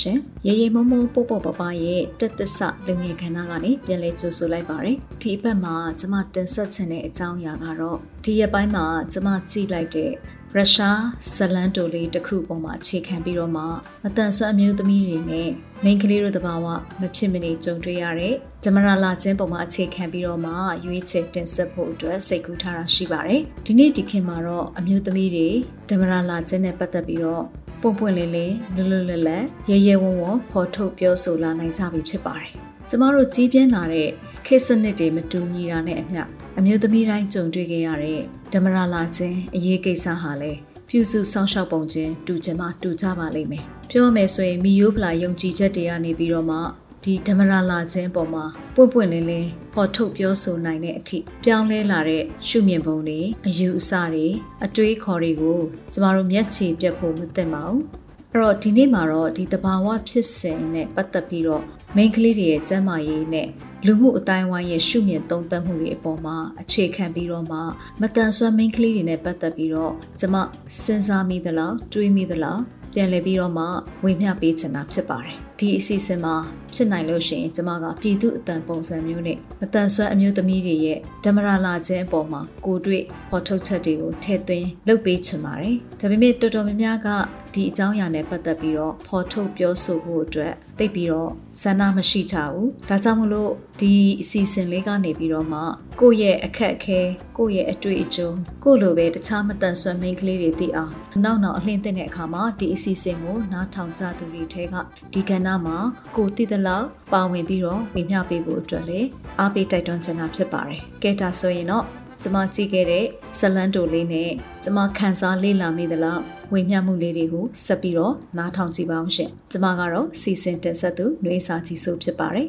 ရှင်ရေရေမုံမုံပို့ပို့ပပရဲ့တက်သစ္စလူငယ်ခန္ဓာကနေပြန်လဲကြိုဆိုလိုက်ပါတယ်ဒီအပတ်မှာကျမတင်ဆက်ချင်တဲ့အကြောင်းအရာကတော့ဒီရက်ပိုင်းမှာကျမကြည့်လိုက်တဲ့ရုရှားဇလန်တိုလေးတစ်ခုပေါ်မှာအခြေခံပြီးတော့မှမတန်ဆွမ်းအမျိုးသမီးတွေနဲ့မိန်းကလေးတို့တဘာဝမဖြစ်မနေကြုံတွေ့ရတဲ့ဂျမရာလာချင်းပုံမှာအခြေခံပြီးတော့မှရွေးချယ်တင်ဆက်ဖို့အတွက်စိတ်ကူးထားတာရှိပါတယ်ဒီနေ့ဒီခင်မှာတော့အမျိုးသမီးတွေဂျမရာလာချင်းနဲ့ပတ်သက်ပြီးတော့ ပွန့်ပွန့်လင်းလင်းလွတ်လွတ်လပ်လပ်ရဲရဲဝံ့ဝံ့ဖော်ထုတ်ပြောဆိုလာနိုင်ကြပြီဖြစ်ပါတယ်ကျမတို့ကြီးပြင်းလာတဲ့ခေတ်စနစ်တွေမတူညီတာနဲ့အမျှအမျိုးသမီးတိုင်းကြုံတွေ့ခဲ့ရတဲ့ဓမ္မရာလာခြင်းအရေးကိစ္စဟာလည်းပြုစုစောင့်ရှောက်ပုံချင်းတူချင်မှတူကြပါလိမ့်မယ်။ပြောမယ်ဆိုရင်မီယိုဖလာယုံကြည်ချက်တွေကနေပြီးတော့မှ ဒီဓမ္မရာလာခြင်းပေါ်မှာပွင့်ပွင့်လင်းလင်းဟော်ထုတ်ပြောဆိုနိုင်တဲ့အထိပြောင်းလဲလာတဲ့ရှုမြင်ပုံတွေအယူအဆတွေအတွေးခေါ်တွေကိုကျမတို့မျက်ခြေပြတ်ဖို့မသင့်ပါဘူး။အဲ့တော့ဒီနေ့မှာတော့ဒီတဘာဝဖြစ်စဉ်နဲ့ပတ်သက်ပြီးတော့မိန်းကလေးတွေရဲ့ကျန်းမာရေးနဲ့လူမှုအတိုင်းဝိုင်းရဲ့ရှုမြင်သုံးသပ်မှုတွေအပေါ်မှာအခြေခံပြီးတော့မှမတန်ဆွမ်းမိန်းကလေးတွေနဲ့ပတ်သက်ပြီးတော့ကျမစဉ်းစားမိသလားတွေးမိသလားပြန်လည်ပြီးတော့မှဝေမျှပေးချင်တာဖြစ်ပါတယ် ဒီအစီအစဉ်မှာဖြစ်နိုင်လို့ရှိရင်ကျမကပြည်သူအတန်ပုံစံမျိုးနဲ့မတန်ဆွမ်းအမျိုးသမီးတွေရဲ့ဓမ္မရာလာခြင်းအပေါ်မှာကိုတွေ့ဖော်ထုတ်ချက်တွေကိုထည့်သွင်းလုပ်ပေးချင်ပါတယ်ဒါပေမဲ့တော်တော်များများကဒီအကြောင်းအရာနဲ့ပတ်သက်ပြီးတော့ဖော်ထုတ်ပြောဆိုဖို့အတွက်သိပြီးတော့ဆန္ဒမရှိကြဘူးဒါကြောင့်မလို့ဒီအစီအစဉ်လေးကနေပြီးတော့မှကိုယ့်ရဲ့အခက်အခဲကိုယ့်ရဲ့အတွေ့အကြုံကိုယ့်လိုပဲတခြားမတန်ဆွမ်းမင်းကလေးတွေသိအောင်နောက်နောက်အလှည့်တဲ့အခါမှာဒီအစီအစဉ်ကိုနားထောင်ကြသူတွေထဲကဒီကဏ္ဍမှာကိုသိသလောက်ပါဝင်ပြီးတော့ဝေမျှပေးဖို့အတွက်လည်းအားပေးတိုက်တွန်းချင်တာဖြစ်ပါတယ်ကဲဒါဆိုရင်တော့ကျမကြည့်ခဲ့တဲ့ဇလန်တိုလေးနဲ့ကျမခန်းစားလေ့လာမိသလောက်ဝေမျှမှုလေးတွေကိုဆက်ပြီးတော့နားထောင်ကြည့်ပါအောင်ရှင်ကျမကတော့စီစဉ်တင်ဆက်သူနှွေးစာကြီးဆိုဖြစ်ပါတယ်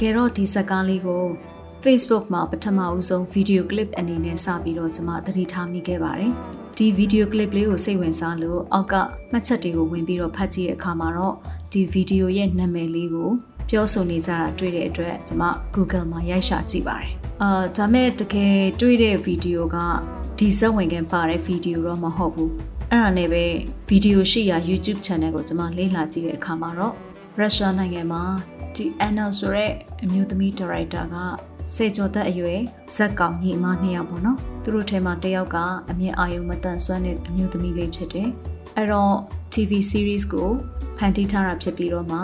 ကယ်တော့ဒီဇာတ်ကားလေးကို Facebook မှာပထမဦးဆုံးဗီဒီယိုကလစ်အနေနဲ့စပြီးတော့ကျွန်မသတိထားမိခဲ့ပါတယ်။ဒီဗီဒီယိုကလစ်လေးကိုစိတ်ဝင်စားလို့အောက်ကမှတ်ချက်တွေကိုဝင်ပြီးတော့ဖတ်ကြည့်တဲ့အခါမှာတော့ဒီဗီဒီယိုရဲ့နာမည်လေးကိုပြောဆိုနေကြတာတွေ့တဲ့အတွက်ကျွန်မ Google မှာရိုက်ရှာကြည့်ပါတယ်။အာဒါမဲ့တကယ်တွေ့တဲ့ဗီဒီယိုကဒီဇက်ဝင်ကန်ပါတဲ့ဗီဒီယိုတော့မဟုတ်ဘူး။အဲ့ဒါနဲ့ပဲဗီဒီယိုရှိရာ YouTube channel ကိုကျွန်မလေ့လာကြည့်တဲ့အခါမှာတော့ ရုရှားနိုင်ငံမှာဒီ Anna ဆိုတဲ့အမျိုးသမီးဒါရိုက်တာကစေကျော်သက်အရွယ်ဇက်ကောင်ညီမနှစ်ယောက်ပေါ့နော်သူတို့ထဲမှာတယောက်ကအမြင်အာရုံမတန်ဆွမ်းတဲ့အမျိုးသမီးလေးဖြစ်တယ်အဲ့တော့ TV series ကိုဖန်တီးထားတာဖြစ်ပြီးတော့မှ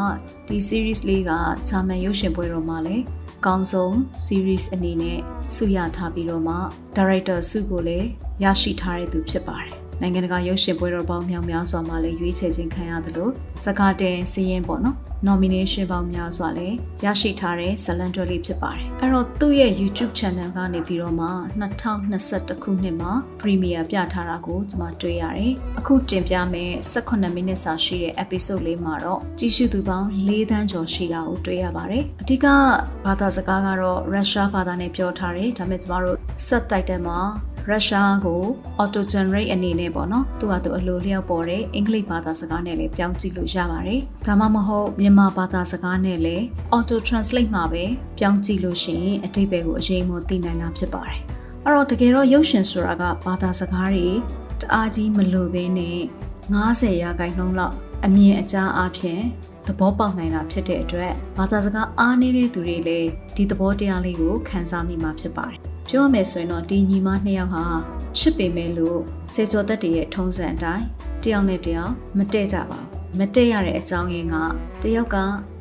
ဒီ series လေးကဂျာမန်ရုပ်ရှင်ပွဲတော်မှာလည်းကောင်းဆုံး series အနေနဲ့ဆုရထားပြီးတော့မှ director ဆုကိုလည်းရရှိထားတဲ့သူဖြစ်ပါတယ် နိုင်ငံတကာရုပ်ရှင်ပွဲတော်ပေါင်းမြောက်များစွာမှာလည်းရွေးချယ်ခြင်းခံရတယ်လို့စကားတင်စည်ရင်ပေါ့နော် nomination ပေါင်းများစွာလည်းရရှိထားတဲ့ဇလန်တွဲလေးဖြစ်ပါတယ်အဲ့တော့သူ့ရဲ့ YouTube channel ကနေပြီးတော့မှ2021ခုနှစ်မှာ premiere ပြထားတာကိုကျွန်မတွေ့ရတယ်အခုတင်ပြမယ်18မိနစ်စာရှိတဲ့ episode လေးမှာတော့ကြည့်ရှုသူပေါင်း၄သန်းကျော်ရှိတာကိုတွေ့ရပါတယ်အဓိကဘာသာစကားကတော့ Russia ဘာသာနဲ့ပြောထားတယ်ဒါပေမဲ့ကျွန်တော်တို့ subtitle မှာ ရုရှားကို auto generate အနေနဲ့ပေါ့နော်သူကသူအလိုလျောက်ပေါ်တဲ့အင်္ဂလိပ်ဘာသာစကားနဲ့လည်းပြောင်းကြည့်လို့ရပါတယ်ဒါမှမဟုတ်မြန်မာဘာသာစကားနဲ့လည်း auto translate မှာပဲပြောင်းကြည့်လို့ရှိရင်အတိတ်ဘက်ကိုအရေးမသိနိုင်တာဖြစ်ပါတယ်အဲ့တော့တကယ်တော့ရုပ်ရှင်ဆိုတာကဘာသာစကားတွေတအားကြီးမလိုဘဲနဲ့90ရာခိုင်နှုန်းလောက်အမြင်အကြားအဖြစ်သဘောပေါက်နိုင်တာဖြစ်တဲ့အတွက်ဘာသာစကားအားနည်းတဲ့သူတွေလည်းဒီသဘောတရားလေးကိုခံစားမိမှာဖြစ်ပါတယ်။ ပြောရမယ်ဆိုရင်တော့ဒီညီမနှစ်ယောက်ဟာချစ်ပေမဲ့လို့စေကျော်သက်တရဲ့ထုံးစံအတိုင်းတယောက်နဲ့တယောက်မတည့်ကြပါဘူး။မမတက်ရတဲ့အကြောင်းရင်းကတယောက်က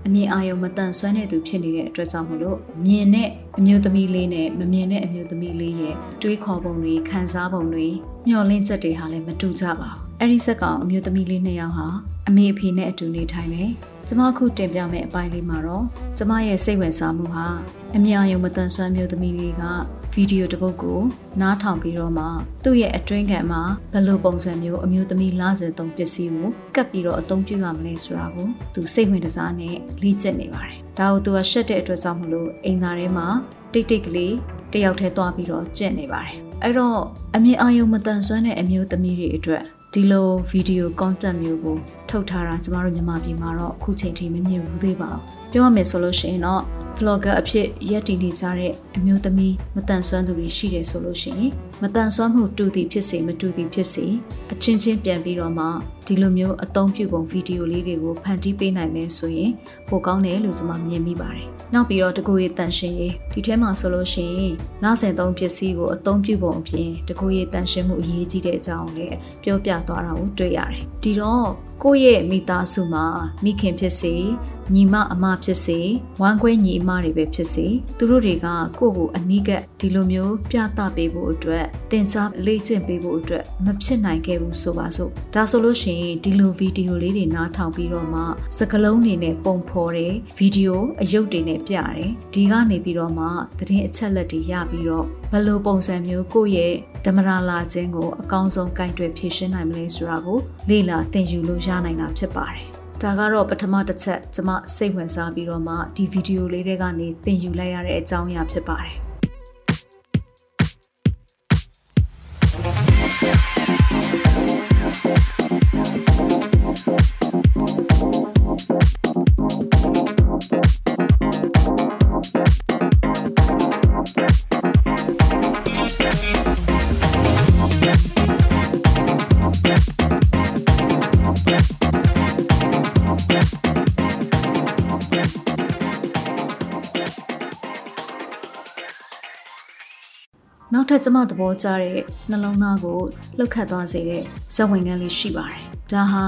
အမြင်အာရုံမတန်ဆွမ်းတဲ့သူဖြစ်နေတဲ့အတွက်ကြောင့်မလို့မြင်တဲ့အမျိုးသမီးလေးနဲ့မမြင်တဲ့အမျိုးသမီးလေးရဲ့တွေးခေါ်ပုံတွေခံစားပုံတွေမျှော်လင့်ချက်တွေဟာလည်းမတူကြပါဘူး။အဲဒီဆက်ကောင်အမျိုးသမီးလေးနှစ်ယောက်ဟာအမေအဖေနဲ့အတူနေထိုင်တယ်။ကျမအခုတင်ပြမယ့်အပိုင်းလေးမှာတော့ကျမရဲ့စိတ်ဝင်စားမှုဟာအမြင်အာရုံမတန်ဆွမ်းမျိုးသမီးလေးက ဗီဒီယိုတစ်ပုဒ်ကိုနားထောင်ပြီးတော့မှသူ့ရဲ့အတွင်းခံမှာဘယ်လိုပုံစံမျိုးအမျိုးသမီးလာစဉ်သုံးပစ္စည်းကိုကပ်ပြီးတော့အသုံးပြုရမလဲဆိုတာကိုသူစိတ်ဝင်စားနဲ့လေ့ကျင့်နေပါတယ်။ဒါကိုသူကရှက်တဲ့အတွက်ကြောင့်မလို့အိမ်သားထဲမှာတိတ်တိတ်ကလေးတယောက်တည်းသွားပြီးတော့ကျင့်နေပါတယ်။အဲ့တော့အမြင်အာရုံမတန်ဆွမ်းတဲ့အမျိုးသမီးတွေအတွက်ဒီလိုဗီဒီယို content မျိုးကိုထုတ်ထားတာကျမတို့မြန်မာပြည်မှာတော့အခုချိန်ထိမမြင်ဘူးသေးပါဘူး။ပြောရမယ်ဆိုလို့ရှိရင်တော့ vlogger အဖြစ်ရက်တည်နေကြတဲ့အမျိုးသမီးမတန်ဆွမ်းသူတွေရှိတယ်ဆိုလို့ရှိရင်မတန်ဆွမ်းမှုတူသည်ဖြစ်စေမတူသည်ဖြစ်စေအချင်းချင်းပြန်ပြီးတော့မှဒီလိုမျိုးအသုံးပြုပုံဗီဒီယိုလေးတွေကိုဖန်တီးပေးနိုင်မယ်ဆိုရင်ပိုကောင်းတယ်လို့ကျွန်မမြင်မိပါတယ်။နောက်ပြီးတော့တကူရေးတန်ရှင်ရေးဒီထဲမှာဆိုလို့ရှိရင်လဆင်သုံးပစ္စည်းကိုအသုံးပြုပုံအပြင်တကူရေးတန်ရှင်မှုအရေးကြီးတဲ့အကြောင်းလည်းပြောပြသွားတာကိုတွေ့ရတယ်။ဒီတော့ကိုယ့်ရဲ့မိသားစုမှာမိခင်ဖြစ်စေညီမအမဖြစ်စေဝမ်းခွဲညီအမတွေပဲဖြစ်စေသူတို့တွေကကိုယ့်ကိုအနီးကပ်ဒီလိုမျိုးပြသပေးဖို့အတွက်တင် जा လေ့ကျင့်ပေးဖို့အတွက်မဖြစ်နိုင်ခဲ့ဘူးဆိုပါစို့ဒါဆိုလို့ရှိရင်ဒီလိုဗီဒီယိုလေးတွေနားထောင်ပြီးတော့မှစကလုံးတွေနဲ့ပုံဖော်တယ်ဗီဒီယိုအယုတ်တွေနဲ့ပြတယ်ဒီကနေပြီးတော့မှသတင်းအချက်လက်တွေရပြီးတော့ဘယ်လိုပုံစံမျိုးကိုယ့်ရဲ့ဓမ္မရာလာခြင်းကိုအကောင်းဆုံးကင်တွယ်ဖြည့်ရှင်းနိုင်မလဲဆိုတာကိုလေ့လာသင်ယူလို့ရနိုင်တာဖြစ်ပါတယ် ဒါကတော့ပထမတစ်ချက်ကျွန်မစိတ်ဝင်စားပြီးတော့မှဒီဗီဒီယိုလေးတွေကနေသင်ယူလိုက်ရတဲ့အကြောင်းအရာဖြစ်ပါတယ် က်ထပ်ကျမသဘောကျတဲ့နှလုံးသားကိုလှုပ်ခတ်သွားစေတဲ့ဇက်ဝင်ကန်းလေးရှိပါတယ်။ဒါဟာ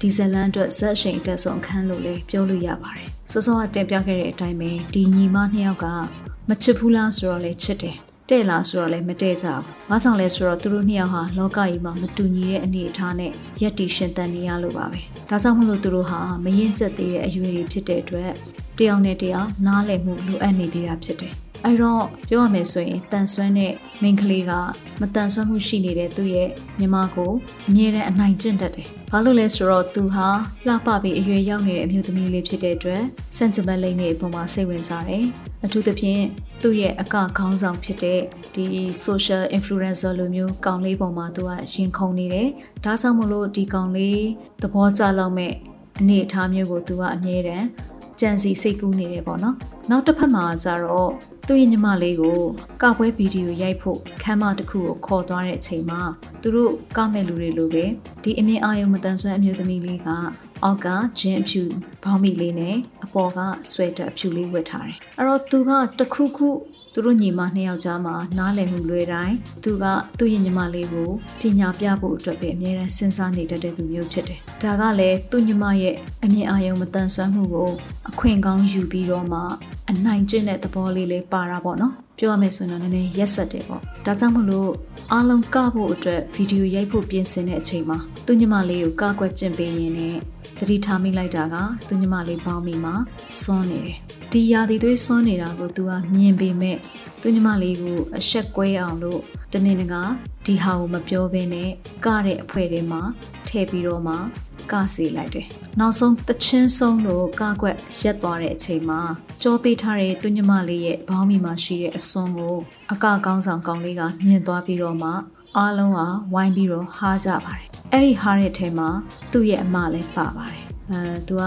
ဒီဇလန်အတွက်ဇက်အရှိန်တက်ဆုံးအခန်းလို့လည်းပြောလို့ရပါတယ်။စောစောကတင်ပြခဲ့တဲ့အတိုင်းပဲဒီညီမနှစ်ယောက်ကမချစ်ဘူးလားဆိုတော့လည်းချစ်တယ်။တဲ့လားဆိုတော့လည်းမတဲ့ကြဘူး။ဘာကြောင့်လဲဆိုတော့သူတို့နှစ်ယောက်ဟာလောကကြီးမှာမတူညီတဲ့အနေအထားနဲ့ယက်တီရှင်တန်နေရလို့ပါပဲ။ဒါကြောင့်မလို့သူတို့ဟာမရင်ကျက်သေးတဲ့အရွယ်တွေဖြစ်တဲ့အတွက်တယောက်နဲ့တယောက်နားလည်မှုလိုအပ်နေသေးတာဖြစ်တယ်။ အဲ့တော့ပြောရမယ်ဆိုရင်တန်ဆွမ်းတဲ့မိန်းကလေးကမတန်ဆွမ်းမှုရှိနေတဲ့သူ့ရဲ့ညီမကိုအမြဲတမ်းအနိုင်ကျင့်တတ်တယ်။ဘာလို့လဲဆိုတော့သူဟာလှပပြီးအရွယ်ရောက်နေတဲ့အမျိုးသမီးလေးဖြစ်တဲ့အတွက် sentiment လေးနဲ့အပေါ်မှာစိတ်ဝင်စားတယ်။အထူးသဖြင့်သူ့ရဲ့အကခေါင်းဆောင်ဖြစ်တဲ့ဒီ social influencer လိုမျိုးကောင်လေးပေါ်မှာသူကရင်ခုန်နေတယ်။ဒါကြောင့်မလို့ဒီကောင်လေးသဘောကျလောက်မဲ့အနေအထားမျိုးကိုသူကအမြဲတမ်းကြံစီစိတ်ကူးနေတယ်ပေါ့နော်။နောက်တစ်ဖက်မှာကျတော့ သူ့ရဲ့ညီမလေးကိုကပွဲဗီဒီယိုရိုက်ဖို့ခမ်းမတစ်ခုကိုခေါ်သွားတဲ့အချိန်မှာသူတို့ကမဲ့လူတွေလိုပဲဒီအမြင့်အာယုံမတန်ဆွမ်းအမျိုးသမီးလေးကအောက်ကဂျင်းအဖြူဘောင်းမီလေးနဲ့အပေါ်ကဆွဲတက်အဖြူလေးဝတ်ထားတယ်။အဲ့တော့သူကတခုခု သူတို့ညီမနှစ်ယောက်ကြားမှာနားလည်မှုလွဲတိုင်းသူကသူ့ရဲ့ညီမလေးကိုပညာပြဖို့အတွက်ပဲအမြဲတမ်းစဉ်းစားနေတတ်တဲ့သူမျိုးဖြစ်တယ်။ဒါကလည်းသူ့ညီမရဲ့အမြင်အာရုံမတန်ဆွမ်းမှုကိုအခွင့်ကောင်းယူပြီးတော့မှအနိုင်ကျင့်တဲ့သဘောလေးလေးပါတာပေါ့နော်။ပြောရမယ်ဆိုရင်တော့နည်းနည်းရက်ဆက်တယ်ပေါ့။ဒါကြောင့်မလို့အားလုံးကဖို့အတွက်ဗီဒီယိုရိုက်ဖို့ပြင်ဆင်တဲ့အချိန်မှာသူ့ညီမလေးကိုကကွက်ကျင့်ပေးရင်းနဲ့သတိထားမိလိုက်တာကသူညီမလေးပေါင်းမိမှာစွန်းနေတယ်။ ဒီရာသီသွေးစွန်းနေတာကိုသူကမြင်ပေမဲ့သူညီမလေးကိုအဆက်ကွဲအောင်လို့တနေ့ကဒီဟာကိုမပြောဘဲနဲ့ကတဲ့အဖွဲထဲမှာထည့်ပြီးတော့မှကစီလိုက်တယ်။နောက်ဆုံးတချင်းဆုံးလို့ကကွက်ရက်သွားတဲ့အချိန်မှာကြောပေးထားတဲ့သူညီမလေးရဲ့ဘောင်းမီမှာရှိတဲ့အစွန်းကိုအကကောင်းဆောင်ကောင်းလေးကမြင်သွားပြီးတော့မှအားလုံးကဝိုင်းပြီးတော့ဟားကြပါတယ်။အဲ့ဒီဟားတဲ့အထဲမှာသူ့ရဲ့အမလည်းပါပါတယ်။ အဲသူက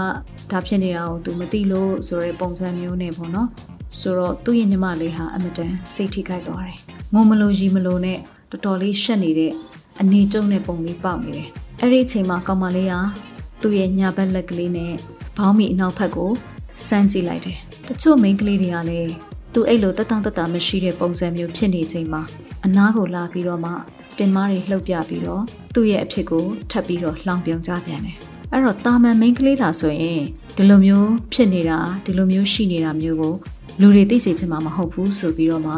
ဒါဖြစ်နေတာကိုသူမသိလို့ဆိုတဲ့ပုံစံမျိုးနဲ့ပေါ့နော်။ဆိုတော့သူ့ရဲ့ညီမလေးဟာအမတန်စိတ်ထိခိုက်သွားတယ်။ငုံမလို့ရီမလို့နဲ့တော်တော်လေးရှက်နေတဲ့အနေကျုံတဲ့ပုံလေးပေါက်နေတယ်။အဲ့ဒီအချိန်မှာကောင်မလေးကသူ့ရဲ့ညာဘက်လက်ကလေးနဲ့ဘောင်းမီအနောက်ဘက်ကိုစမ်းကြည့်လိုက်တယ်။တချို့မိန်းကလေးတွေကလည်းသူအဲ့လိုတက်တောင့်တက်တာမရှိတဲ့ပုံစံမျိုးဖြစ်နေချိန်မှာအနားကိုလာပြီးတော့မှတင်မားတွေလှုပ်ပြပြီးတော့သူ့ရဲ့အဖြစ်ကိုထပ်ပြီးတော့လှောင်ပြုံကြပြန်တယ်။ အဲ့တော့တာမန်မိန်းကလေးသာဆိုရင်ဒီလိုမျိုးဖြစ်နေတာဒီလိုမျိုးရှိနေတာမျိုးကိုလူတွေသိစေချင်မှာမဟုတ်ဘူးဆိုပြီးတော့မှ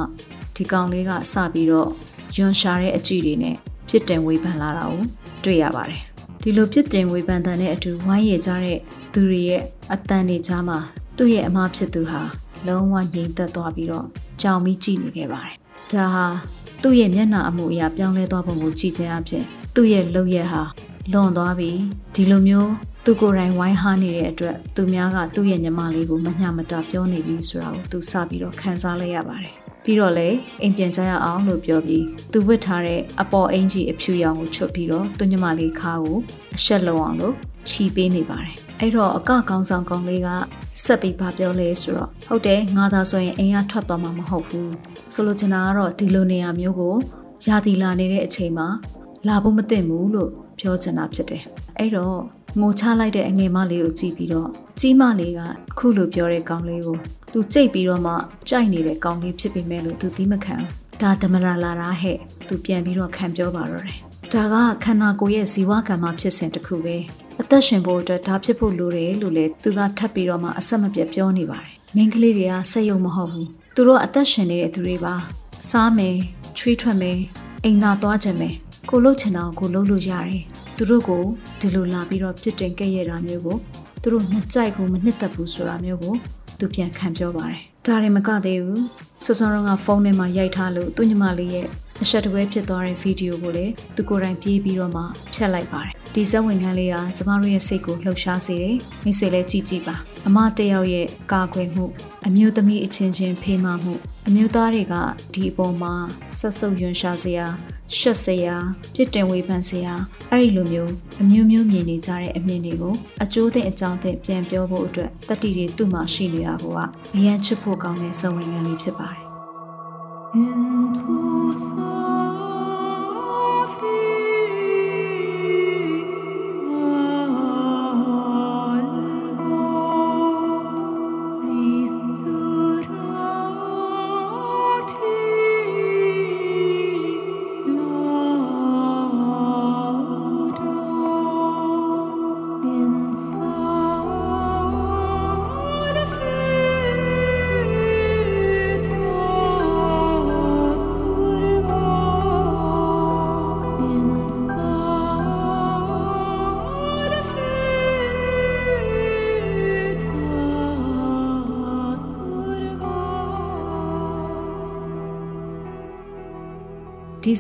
ဒီကောင်လေးကစပြီးတော့ယွန်ရှာတဲ့အကြည့်တွေနဲ့ပြစ်တင်ဝေဖန်လာတာကိုတွေ့ရပါတယ်ဒီလိုပြစ်တင်ဝေဖန်တဲ့အတူဝိုင်းရကြတဲ့သူတွေရဲ့အတန်တွေကြားမှာသူ့ရဲ့အမားဖြစ်သူဟာလုံးဝငြိမ်သက်သွားပြီးတော့ကြောင်ပြီးကြည့်နေခဲ့ပါတယ်ဒါဟာသူ့ရဲ့မျက်နှာအမှုအရာပြောင်းလဲသွားပုံကိုကြည့်ခြင်းအဖြစ်သူ့ရဲ့လုပ်ရက်ဟာ လွန်သွားပြီးဒီလိုမျိုးသူကိုယ်တိုင်ဝိုင်းဟားနေတဲ့အတွက်သူများကသူ့ရဲ့ညီမလေးကိုမညမတာပြောနေပြီဆိုတာကိုသူစပြီးတော့ခံစားလိုက်ရပါတယ်ပြီးတော့လေအိမ်ပြန်ကြရအောင်လို့ပြောပြီးသူဝတ်ထားတဲ့အပေါ်အင်ကြီးအဖြူရောင်ကိုချွတ်ပြီးတော့သူညီမလေးခါကိုအရှက်လုံအောင်လို့ချီပေးနေပါတယ်အဲ့တော့အကကောင်းဆောင်ကောင်းလေးကဆက်ပြီးပါပြောလဲဆိုတော့ဟုတ်တယ်ငါသာဆိုရင်အိမ်ကထွက်သွားမှာမဟုတ်ဘူးဆိုလိုချင်တာကတော့ဒီလိုနေရာမျိုးကိုရာသီလာနေတဲ့အချိန်မှာလာဖို့မသင့်ဘူးလို့ ပြောချင်တာဖြစ်တယ်အဲ့တော့ငိုချလိုက်တဲ့အငယ်မလေးကိုကြည့်ပြီးတော့ကြီးမလေးကအခုလိုပြောတဲ့ကောင်းလေးကိုသူကြိတ်ပြီးတော့မှကြိုက်နေတဲ့ကောင်းလေးဖြစ်ပေမဲ့လို့သူသီးမခံဒါဓမရာလာတာဟဲ့သူပြန်ပြီးတော့ခံပြောပါတော့တယ်ဒါကခန္ဓာကိုယ်ရဲ့ဇီဝကံမှာဖြစ်စဉ်တစ်ခုပဲအသက်ရှင်ဖို့အတွက်ဒါဖြစ်ဖို့လိုတယ်လို့လေသူကထပ်ပြီးတော့မှအဆက်မပြတ်ပြောနေပါတယ်မိန်းကလေးတွေကဆက်ယုံမဟုတ်ဘူးသူတို့အသက်ရှင်နေတဲ့သူတွေပါစားမယ်ချွေးထွက်မယ်အိမ်သာသွားခြင်းမယ် ကိုလှုပ်ချင်တာကိုလှုပ်လို့ရတယ်သူတို့ကိုဒီလိုလာပြီးတော့ပြစ်တင်ကြရတာမျိုးကိုသူတို့မကြိုက်ဘူးမနှစ်သက်ဘူးဆိုတာမျိုးကိုသူပြန်ခံပြောပါတယ်ဒါရင်မကသေးဘူးစောစောတော့ကဖုန်းထဲမှာရိုက်ထားလို့သူညီမလေးရဲ့အဆက်တကွဲဖြစ်သွားတဲ့ဗီဒီယိုကိုလည်းသူကိုယ်တိုင်ပြေးပြီးတော့မှဖြတ်လိုက်ပါတယ်ဒီဇက်ဝင်ခန်းလေးကကျမတို့ရဲ့စိတ်ကိုလှုပ်ရှားစေတယ်မိတ်ဆွေလည်းကြည်ကြည်ပါအမတယောက်ရဲ့ကာကွယ်မှုအမျိုးသမီးအချင်းချင်းဖေးမမှုအမျိုးသားတွေကဒီအပေါ်မှာဆက်ဆုပ်ယွန်ရှာစရာ ရှက်စရာပြစ်တင်ဝေဖန်စရာအဲ့ဒီလိုမျိုးအမျိုးမျိုးမြင်နေကြတဲ့အမြင်တွေကိုအကျိုးသိအကြောင်းသိပြန်ပြောဖို့အတွက်တတိတွေသူ့မှာရှိနေတာကအရန်ချစ်ဖို့ကောင်းတဲ့စဝင်ငံလေးဖြစ်ပါတယ်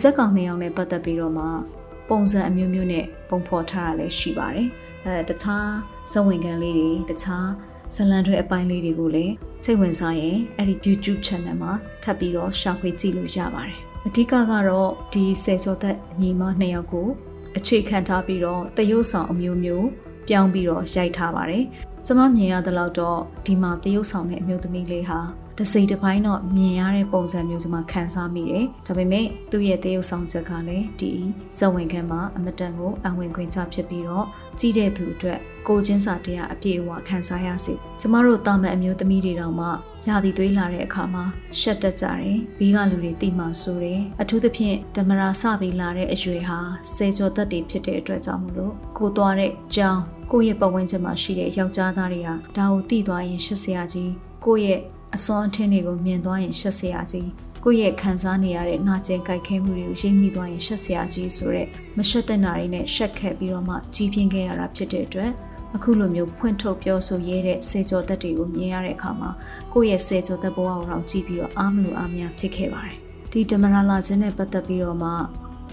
ဇက်ကောင်နှစ်ယောက်နဲ့ပတ်သက်ပြီးတော့မှပုံစံအမျိုးမျိုးနဲ့ပုံဖော်ထားတာလည်းရှိပါတယ်အဲတခြားဇဝင်ခံလေးတွေတခြားဇလန်တွေအပိုင်းလေးတွေကိုလည်းစိတ်ဝင်စားရင်အဲ့ဒီ YouTube channel မှာထပ်ပြီးတော့ရှာဖွေကြည့်လို့ရပါတယ်အဓိကကတော့ဒီဆယ်ကျော်သက်ညီမနှစ်ယောက်ကိုအခြေခံထားပြီးတော့တရုတ်ဆောင်အမျိုးမျိုးပြောင်းပြီးတော့ရိုက်ထားပါတယ်ကျမမြင်ရတဲ့လောက်တော့ဒီမှာတရုတ်ဆောင်တဲ့အမျိုးသမီးလေးဟာတစိမ့်တစ်ပိုင်းတော့မြင်ရတဲ့ပုံစံမျိုးကျမခံစားမိတယ်။ဒါပေမဲ့သူ့ရဲ့တရုတ်ဆောင်ချက်ကလည်းဒီဇဝင်ခန်းမှာအမတန်ကိုအဝင်ခွင့်ချဖြစ်ပြီးတော့ကြီးတဲ့သူအတွက်ကိုချင်းစာတရားအပြည့်အဝခံစားရစေ။ကျမတို့တာမန်အမျိုးသမီးတွေတောင်မှရာသီသွေးလာတဲ့အခါမှာရှက်တက်ကြတယ်။ဘေးကလူတွေတိမှဆိုတယ်။အထူးသဖြင့်ဓမ္မရာစပြီးလာတဲ့အရွယ်ဟာစေကျော်သက်တွေဖြစ်တဲ့အတွက်ကြောင့်မလို့ကိုသွားတဲ့ကြောင်းကိုယ့်ရဲ့ပတ်ဝန်းကျင်မှာရှိတဲ့ယောက်ျားသားတွေကဒါကိုသိသွားရင်ရှက်စရာကြီးကိုယ့်ရဲ့ အစွမ်းအထင်းတွေကိုမြင်သွားရင်ရှက်စရာကြီးကိုယ့်ရဲ့ခံစားနေရတဲ့နာကျင်ကြိုက်ခဲမှုတွေကိုရိပ်မိသွားရင်ရှက်စရာကြီးဆိုတဲ့မရှက်တဲ့နာတွေနဲ့ရှက်ခဲ့ပြီးတော့မှကြီးပြင်းခဲ့ရတာဖြစ်တဲ့အတွက်အခုလိုမျိုးဖွင့်ထုတ်ပြောဆိုရဲတဲ့စေကျော်သက်တွေကိုမြင်ရတဲ့အခါမှာကိုယ့်ရဲ့စေကျော်သက်ဘဝကိုတော့ကြည့်ပြီးတော့အားမလို့အားမရဖြစ်ခဲ့ပါတယ်ဒီဓမ္မရလာခြင်းနဲ့ပတ်သက်ပြီးတော့မှ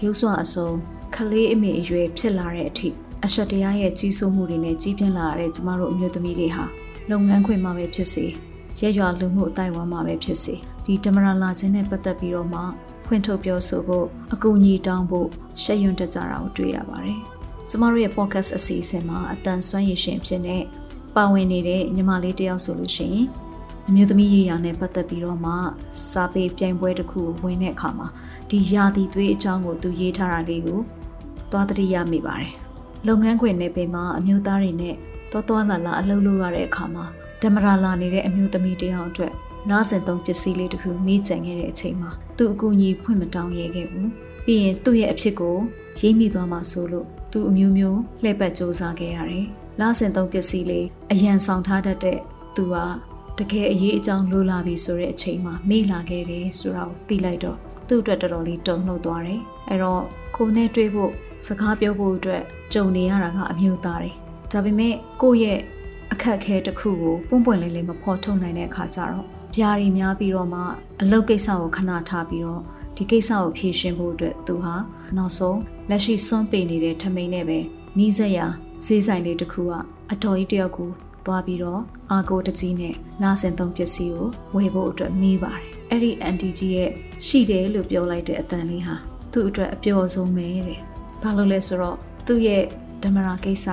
ရုပ်စွာအစုံခလေးအမေအရွယ်ဖြစ်လာတဲ့အထိအရှက်တရားရဲ့ကြီးစိုးမှုတွေနဲ့ကြီးပြင်းလာတဲ့ကျမတို့အမျိုးသမီးတွေဟာလုပ်ငန်းခွင်မှာပဲဖြစ်စေ ရဲရွာလူမှုအတိုင်းအဝန်းမှာပဲဖြစ်စေဒီဓမ္မရလာခြင်းနဲ့ပတ်သက်ပြီးတော့မှဖွင့်ထုတ်ပြောဆိုဖို့အကူအညီတောင်းဖို့ရှက်ရွံ့တကြတာကိုတွေ့ရပါတယ်။ကျမတို့ရဲ့ podcast အစီအစဉ်မှာအတန်ဆွမ်းရည်ရှင်ဖြစ်နေပါဝင်နေတဲ့ညီမလေးတယောက်ဆိုလို့ရှိရင်အမျိုးသမီးရေးရာနဲ့ပတ်သက်ပြီးတော့မှစာပေပြိုင်ပွဲတစ်ခုဝင်တဲ့အခါမှာဒီယာတီသွေးအကြောင်းကိုသူရေးထားတာလေးကိုသွားတတိရမိပါတယ်။လုပ်ငန်းခွင်နယ်ပယ်မှာအမျိုးသားတွေနဲ့တော်တော်လာလာအလုပ်လုပ်ရတဲ့အခါမှာ ဓမ္မရာလာနေတဲ့အမျိုးသမီးတယောက်အတွက်နားစင်သုံးပစ္စည်းလေးတစ်ခုမေးကြံခဲ့တဲ့အချိန်မှာသူ့အကူအညီဖွင့်မတောင်းရဲခဲ့ဘူးပြီးရင်သူ့ရဲ့အဖြစ်ကိုရိပ်မိသွားမှဆိုလို့သူအမျိုးမျိုးလှည့်ပတ်စူးစမ်းခဲ့ရတယ်။လဆင်သုံးပစ္စည်းလေးအရန်ဆောင်ထားတတ်တဲ့သူကတကယ်အရေးအကြောင်းလိုလာပြီဆိုတဲ့အချိန်မှာမေ့လာခဲ့တယ်ဆိုတာကိုသိလိုက်တော့သူ့အတွက်တော်တော်လေးတုန်လှုပ်သွားတယ်။အဲ့တော့ကိုနဲ့တွေ့ဖို့စကားပြောဖို့အတွက်ကြုံနေရတာကအမျိုးသားတယ်။ဒါပေမဲ့ကိုယ့်ရဲ့ အခက်အခဲတစ်ခုကိုပွန့်ပွန့်လင်းလင်းမဖော်ထုတ်နိုင်တဲ့အခါကျတော့ပြားရီများပြီးတော့မှအလုပ်ကိစ္စကိုခဏထားပြီးတော့ဒီကိစ္စကိုဖြေရှင်းဖို့အတွက်သူဟာနောက်ဆုံးလက်ရှိစွန့်ပေနေတဲ့ထမိန်နဲ့ပဲနီးစက်ရာဈေးဆိုင်လေးတစ်ခုကအတော်ကြီးတယောက်ကိုသွားပြီးတော့အာကိုတကြီးနဲ့နားဆင်သုံးပစ္စည်းကိုဝယ်ဖို့အတွက်မိပါတယ်အဲ့ဒီအန်တီကြီးရဲ့ရှိတယ်လို့ပြောလိုက်တဲ့အတန်လေးဟာသူ့အတွက်အပျော်ဆုံးပဲတဲ့ဘာလို့လဲဆိုတော့သူ့ရဲ့ဓမ္မရာကိစ္စ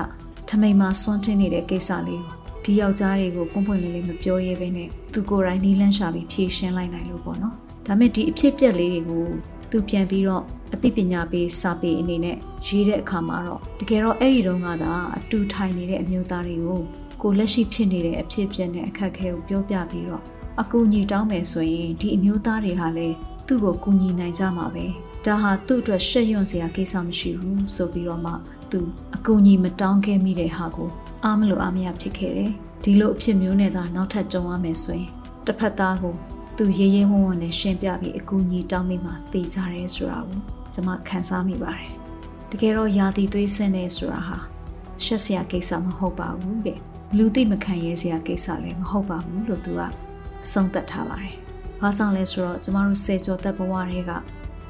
ထမိန်မှာစွန့်ထင်းနေတဲ့ကိစ္စလေးကိုဒီယောက်ျားတွေကိုပွန့်ပွန့်လေးလေးမပြောရဲဘဲနဲ့သူကိုယ်တိုင်နီးလန်းရှာပြီးဖြေရှင်းလိုက်နိုင်လို့ပေါ့နော်ဒါမဲ့ဒီအဖြစ်ပြက်လေးတွေကိုသူပြန်ပြီးတော့အသိပညာပေးစာပေအနေနဲ့ရေးတဲ့အခါမှာတော့တကယ်တော့အဲ့ဒီတုန်းကသာအတူထိုင်နေတဲ့အမျိုးသားတွေကိုကိုလက်ရှိဖြစ်နေတဲ့အဖြစ်ပြက်နဲ့အခက်အခဲကိုပြောပြပြီးတော့အကူအညီတောင်းမယ်ဆိုရင်ဒီအမျိုးသားတွေဟာလည်းသူ့ကိုကူညီနိုင်ကြမှာပဲဒါဟာသူ့အတွက်ရှက်ရွံ့စရာကိစ္စမရှိဘူးဆိုပြီးတော့မှ သူအကူအညီမတောင်းခဲ့မိတဲ့ဟာကိုအားမလို့အားမရဖြစ်ခဲ့တယ်ဒီလိုအဖြစ်မျိုးနဲ့သာနောက်ထပ်ကြုံရမယ်ဆိုရင်တစ်ဖက်သားကိုသူရေးရေးဝုံဝုံနဲ့ရှင်းပြပြီးအကူအညီတောင်းမိမှသိကြရဲဆိုတာကိုကျွန်မခံစားမိပါတယ်တကယ်တော့ယာတီသွေးဆင်းနေဆိုတာဟာရှက်စရာကိစ္စမဟုတ်ပါဘူးတဲ့လူသိမခံရဲစရာကိစ္စလည်းမဟုတ်ပါဘူးလို့သူကအဆုံးသတ်ထားပါတယ်။ဘာကြောင့်လဲဆိုတော့ကျမတို့စေကျော်သက်ဘဝတွေက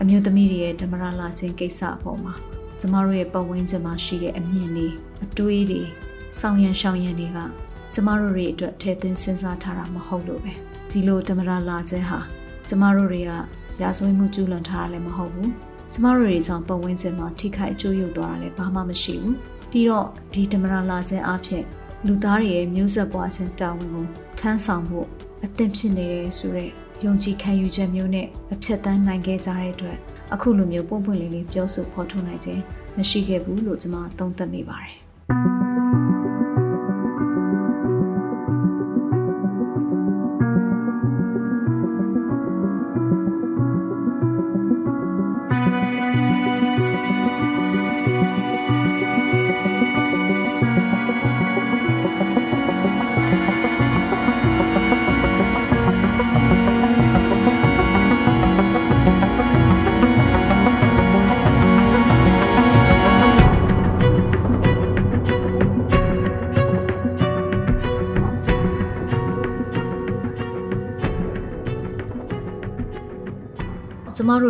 အမျိုးသမီးတွေရဲ့ဓမ္မရလာခြင်းကိစ္စအပေါ်မှာ ကျမတို့ရဲ့ပတ်ဝန်းကျင်မှာရှိတဲ့အမြင်တွေအတွေးတွေဆောင်ရန်ရှောင်ရန်တွေကကျမတို့တွေအတွက်ထည့်သွင်းစဉ်းစားထားတာမဟုတ်လို့ပဲဒီလိုဓမ္မရလာခြင်းဟာကျမတို့တွေကရာဇဝတ်မှုကျူးလွန်ထားတာလည်းမဟုတ်ဘူးကျမတို့တွေဆောင်ပတ်ဝန်းကျင်မှာထိခိုက်အကျိုးရုပ်သွားတာလည်းဘာမှမရှိဘူးပြီးတော့ဒီဓမ္မရလာခြင်းအဖြစ်လူသားတွေရဲ့မျိုးဆက်ပွားခြင်းတာဝန်ကိုထမ်းဆောင်ဖို့အသင့်ဖြစ်နေတယ်ဆိုတော့ယုံကြည်ခံယူချက်မျိုးနဲ့အဖြတ်တန်းနိုင်ခဲ့ကြတဲ့အတွက်အခုလိုမျိုးပုံပွင့်လေးလေးပြောဆိုဖော်ထုတ်နိုင်ခြင်း မရှိခဲ့ဘူးလို့ကျွန်မသုံးသပ်မိပါတယ်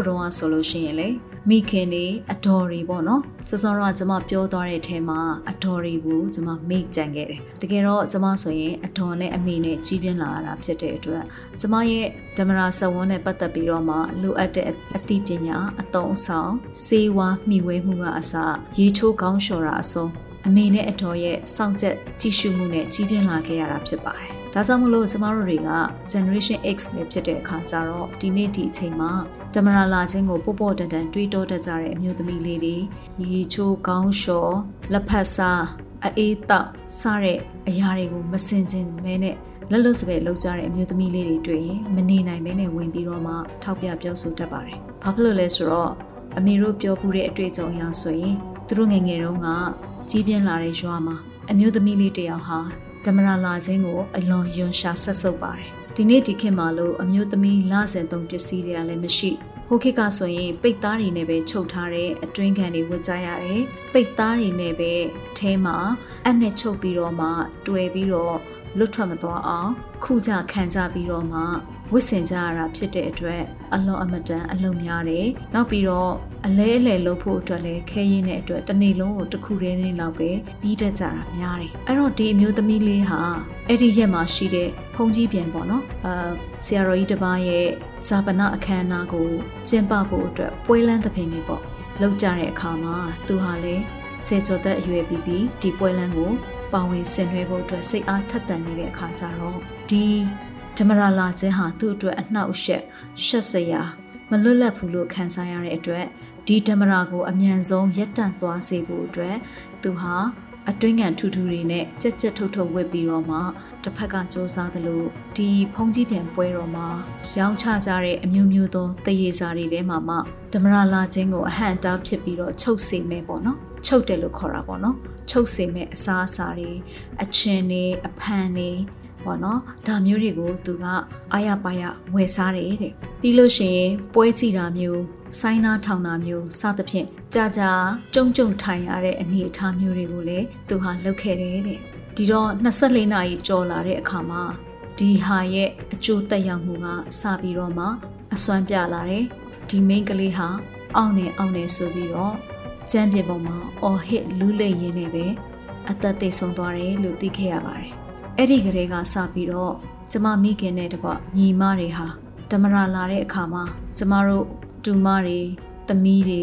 တို့တော့ဆိုလို့ရှိရင်လေမိခင်တွေအတော်တွေပေါ့နော်စောစောတော့ကျမပြောသွားတဲ့အထဲမှာအတော်တွေကိုကျမမိတ်ကြံခဲ့တယ်တကယ်တော့ကျမဆိုရင်အတော်နဲ့အမိနဲ့ကြီးပြင်းလာတာဖြစ်တဲ့အတွက်ကျမရဲ့ဓမ္မရာဆဝန်းနဲ့ပတ်သက်ပြီးတော့မှလိုအပ်တဲ့အသိပညာအသုံးအဆောင်စေဝါမှီဝဲမှုကအစရေချိုးကောင်းလျှော်တာအစုံအမေနဲ့အတော်ရဲ့စောင့်ချက်ကြည့်ရှုမှုနဲ့ကြီးပြင်းလာခဲ့ရတာဖြစ်ပါတယ်ဒါကြောင့်မလို့ကျမတို့တွေက generation X နဲ့ဖြစ်တဲ့အခါကျတော့ဒီနေ့ဒီအချိန်မှာ တမရာလာချင်းကိုပို့ပို့တန်တန်တွေးတောတတ်ကြတဲ့အမျိုးသမီးလေးတွေရေချိုးကောင်းလျှော်လက်ဖက်စားအေးတောက်စတဲ့အရာတွေကိုမစင်ကျင်မဲနဲ့လက်လွတ်စပယ်လောက်ကြတဲ့အမျိုးသမီးလေးတွေတွေ့ရင်မနေနိုင်မဲနဲ့ဝင်ပြီးတော့မှထောက်ပြပြောဆိုတတ်ပါတယ်။ဘာဖြစ်လို့လဲဆိုတော့အမေတို့ပြောပူတဲ့အတွေ့အကြုံအရဆိုရင်သူတို့ငယ်ငယ်တုန်းကကြီးပြင်းလာတဲ့ရွာမှာအမျိုးသမီးလေးတယောက်ဟာဓမ္မရာလာခြင်းကိုအလွန်ယွန်ရှာဆက်ဆုပ်ပါတယ် ဒီနေ့ဒီခေတ်မှာလို့အမျိုးသမီးလဆင်သုံးပစ္စည်းတွေကလည်းမရှိဟိုခေတ်ကဆိုရင်ပိတ်သားတွေနဲ့ပဲချုပ်ထားတဲ့အတွင်းခံတွေဝတ်ကြရတယ်ပိတ်သားတွေနဲ့ပဲအထဲမှာအနဲ့ချုပ်ပြီးတော့မှတွယ်ပြီးတော့လွတ်ထွက်မသွားအောင်ခုကြခံကြပြီးတော့မှ ဝစ်စင်ကြရတာဖြစ်တဲ့အတွက်အလွန်အမတန်အလုံများတယ်။နောက်ပြီးတော့အလဲအလဲလုပ်ဖို့အတွက်လည်းခဲရင်းတဲ့အတွက်တစ်နေ့လုံးကိုတစ်ခုတည်းနဲ့လောက်ပဲပြီးတတ်ကြတာများတယ်။အဲ့တော့ဒီအမျိုးသမီးလေးဟာအဲ့ဒီရက်မှာရှိတဲ့ဖုန်ကြီးပြန်ပေါ့နော်။အာဆရာတော်ကြီးတစ်ပါးရဲ့ဇာပနာအခမ်းအနားကိုကျင်းပဖို့အတွက်ပွဲလန်းသဖြင့်နေပေါ့။လောက်ကြတဲ့အခါမှာသူဟာလည်းဆယ်ကျော်သက်အရွယ်ပြီးပြီးဒီပွဲလန်းကိုပါဝင်ဆင်နွှဲဖို့အတွက်စိတ်အားထက်သန်နေတဲ့အခါကျတော့ဒီ ဓမ္မရာလာခြင်းဟာသူ့အတွက်အနှောက်အယှက်ရှက်စရာမလွတ်လပ်ဘူးလို့ခံစားရတဲ့အတွက်ဒီဓမ္မရာကိုအမြန်ဆုံးရပ်တန့်သွားစေဖို့အတွက်သူဟာအတွင်းကန်ထူထူတွေနဲ့ကြက်ကြက်ထုတ်ထုတ်ဝစ်ပြီးတော့မှတစ်ဖက်ကစ조사သလိုဒီဖုံးကြီးပြန်ပွဲတော်မှာရောင်းချကြတဲ့အမျိုးမျိုးသောတရေစာတွေထဲမှာမှဓမ္မရာလာခြင်းကိုအဟန့်အတားဖြစ်ပြီးတော့ချုပ်စေမယ်ပေါ့နော်ချုပ်တယ်လို့ခေါ်တာပေါ့နော်ချုပ်စေမယ်အစားအစာတွေအချင်းတွေအဖန်တွေ ပေါ့နော်ဒါမျိုးတွေကိုသူကအာရပါရဝယ်စားတယ်တဲ့ပြီးလို့ရှိရင်ပွဲကြည့်တာမျိုးဆိုင်းနာထောင်တာမျိုးစသဖြင့်ကြာကြာကြုံကြုံထိုင်ရတဲ့အနေအထားမျိုးတွေကိုလည်းသူဟာလုပ်ခဲ့တယ်တဲ့ဒီတော့24နာရီကြော်လာတဲ့အခါမှာဒီဟာရဲ့အကျိုးသက်ရောက်မှုကစပြီးတော့မှအစွမ်းပြလာတယ်ဒီမိန်းကလေးဟာအောင့်နေအောင့်နေဆိုပြီးတော့ကျမ်းပြေပေါ်မှာအော်ဟစ်လူးလိမ့်ရင်းနဲ့ပဲအသက်သေဆုံးသွားတယ်လို့သိခဲ့ရပါတယ် အဲ့ဒီကလေးကစပြီးတော့ကျမမိခင်နဲ့တကွညီမတွေဟာဓမ္မရာလာတဲ့အခါမှာကျမတို့တူမတွေသမီးတွေ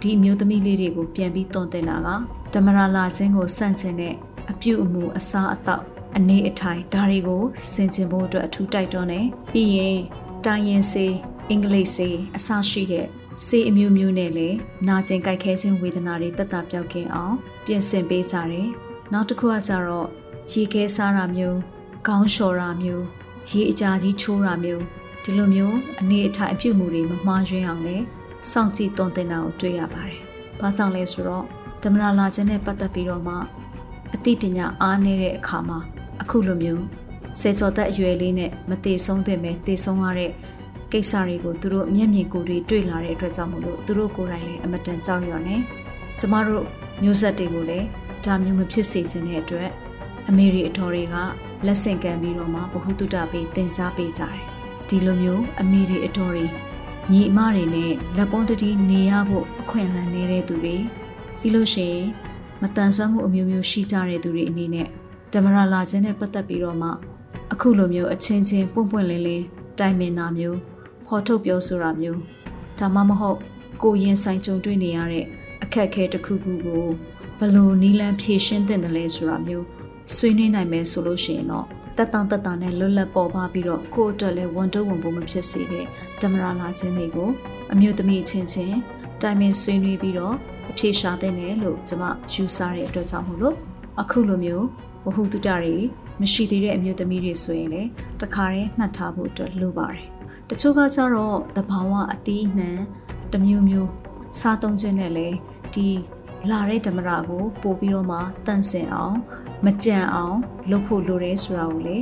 ဒီအမျိုးသမီးလေးတွေကိုပြန်ပြီးတွန်းတင်တာကဓမ္မရာလာခြင်းကိုစန့်ကျင်တဲ့အပြုအမူအစားအသောက်အနေအထိုင်ဒါတွေကိုဆင်ခြင်ဖို့အတွက်အထူးတိုက်တွန်းတယ်ပြီးရင်တိုင်းရင်စေးအင်္ဂလိပ်စေးအစရှိတဲ့စေးအမျိုးမျိုးနဲ့လည်းနာကျင်ကြိုက်ခဲခြင်းဝေဒနာတွေတက်တာပြောက်ကင်းအောင်ပြင်ဆင်ပေးကြတယ်နောက်တစ်ခုကကြတော့ ရေခဲစားတာမျိုးခေါင်းလျှော်တာမျိုးရေအကြာကြီးချိုးတာမျိုးဒီလိုမျိုးအနေအထိုင်အပြုမှုတွေမမှားယွင်းအောင်လည်းစောင့်ကြည့်သွန်သင်တာကိုတွေ့ရပါတယ်။ဘာကြောင့်လဲဆိုတော့ဓမ္မရာလာခြင်းနဲ့ပတ်သက်ပြီးတော့မှအသိပညာအားနည်းတဲ့အခါမှာအခုလိုမျိုးစေချော်သက်အရွယ်လေးနဲ့မတည်ဆုံးတဲ့မဲ့တည်ဆုံးရတဲ့ကိစ္စတွေကိုသူတို့မျက်မြင်ကိုယ်တွေတွေ့လာတဲ့အတွက်ကြောင့်မို့လို့သူတို့ကိုယ်တိုင်လည်းအမတန်ကြောက်ရွံ့နေကျမတို့မျိုးဆက်တွေကိုလည်းဒါမျိုးမဖြစ်စေချင်တဲ့အတွက် အမေရိအတော်တွေကလက်ဆင့်ကမ်းပြီးတော့မှဘ ഹു တုတပေးတင် जा ပေးကြတယ်ဒီလိုမျိုးအမေရိအတော်တွေညီအမတွေနဲ့လက်ပွန်းတတိနေရဖို့အခွင့်အလမ်းနေတဲ့သူတွေပြီးလို့ရှိရင်မတန်ဆွမ်းမှုအမျိုးမျိုးရှိကြတဲ့သူတွေအနေနဲ့ဓမ္မရာလာခြင်းနဲ့ပတ်သက်ပြီးတော့မှအခုလိုမျိုးအချင်းချင်းပွန့်ပွန့်လင်းလင်းတိုင်ပင်တာမျိုးဖော်ထုတ်ပြောဆိုတာမျိုးဒါမှမဟုတ်ကိုရင်ဆိုင်ကြုံတွေ့နေရတဲ့အခက်အခဲတစ်ခုခုကိုဘလို့နီးလန်းဖြည့်ရှင်းတဲ့တယ်လဲဆိုတာမျိုး ဆွေးနွေးနိုင်မယ်ဆိုလို့ရှိရင်တော့တက်တောင့်တက်တာနဲ့လွတ်လပ်ပေါ်ပါပြီးတော့ကိုယ့်အတွက်လည်းဝန်တော့ဝန်ဖို့မဖြစ်စေတဲ့ဓမ္မရာလာခြင်းတွေကိုအမျိုးသမီးချင်းချင်းတိုင်ပင်ဆွေးနွေးပြီးတော့အဖြေရှာတဲ့နယ်လို့ကျွန်မယူဆတဲ့အတွက်ကြောင့်မို့လို့အခုလိုမျိုးဘ ഹു တုတတွေမရှိသေးတဲ့အမျိုးသမီးတွေဆိုရင်လည်းတခါတည်းမှတ်ထားဖို့အတွက်လိုပါတယ်။တချို့ကကြတော့တဘာဝအသီးနှံတစ်မျိုးမျိုးစားသုံးခြင်းနဲ့လည်းဒီ လာတဲ့ဓမ္မရာကိုပို့ပြီးတော့မှတန့်စင်အောင်မကြံအောင်လုပ်ဖို့လိုတယ်ဆိုတာကိုလေ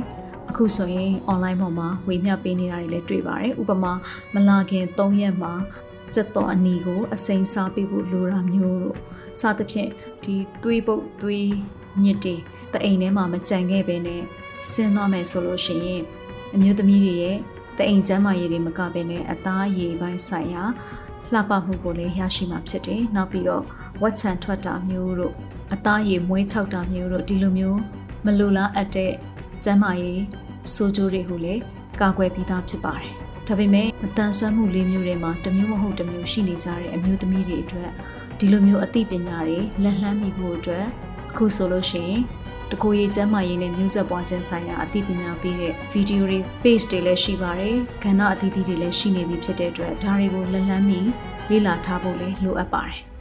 အခုဆိုရင် online ပေါ်မှာဝေမျှပေးနေတာတွေလည်းတွေ့ပါတယ်ဥပမာမလာခင်3ရက်မှာစက်တော်အနီကိုအစိမ်းစားပေးဖို့လိုတာမျိုးတို့စသဖြင့်ဒီသွေးပုတ်သွေးညစ်တွေတအိမ်ထဲမှာမကြံခဲ့ပဲနဲ့ဆင်းသွားမယ်ဆိုလို့ရှိရင်အမျိုးသမီးတွေရဲ့တအိမ်ကျမ်းမာရေးတွေမကဘဲနဲ့အသားရည်ပိုင်းဆိုင်ရာလှပမှုကိုလည်းရရှိမှာဖြစ်တယ်။နောက်ပြီးတော့ ဝက်ချန်ထွက်တာမျိုးတို့အသားရည်မွေးချောက်တာမျိုးတို့ဒီလိုမျိုးမလိုလားအပ်တဲ့ကျန်းမာရေးဆိုးကျိုးတွေကိုလည်းကာကွယ်ပြီးသားဖြစ်ပါတယ်။ဒါပေမဲ့မတန်ဆွမ်းမှုလေးမျိုးတွေမှာတမျိုးမဟုတ်တမျိုးရှိနေကြတဲ့အမျိုးသမီးတွေအတွက်ဒီလိုမျိုးအသိပညာတွေလက်လှမ်းမိဖို့အတွက်အခုဆိုလို့ရှိရင်တကိုရေးကျမ်းမာရေးနဲ့မျိုးဆက်ပွားခြင်းဆိုင်ရာအသိပညာပေးတဲ့ဗီဒီယိုတွေ page တွေလည်းရှိပါတယ်။ကဏ္ဍအသီးသီးတွေလည်းရှိနေပြီဖြစ်တဲ့အတွက်ဒါတွေကိုလက်လှမ်းမိလေ့လာထားဖို့လည်းလိုအပ်ပါတယ်။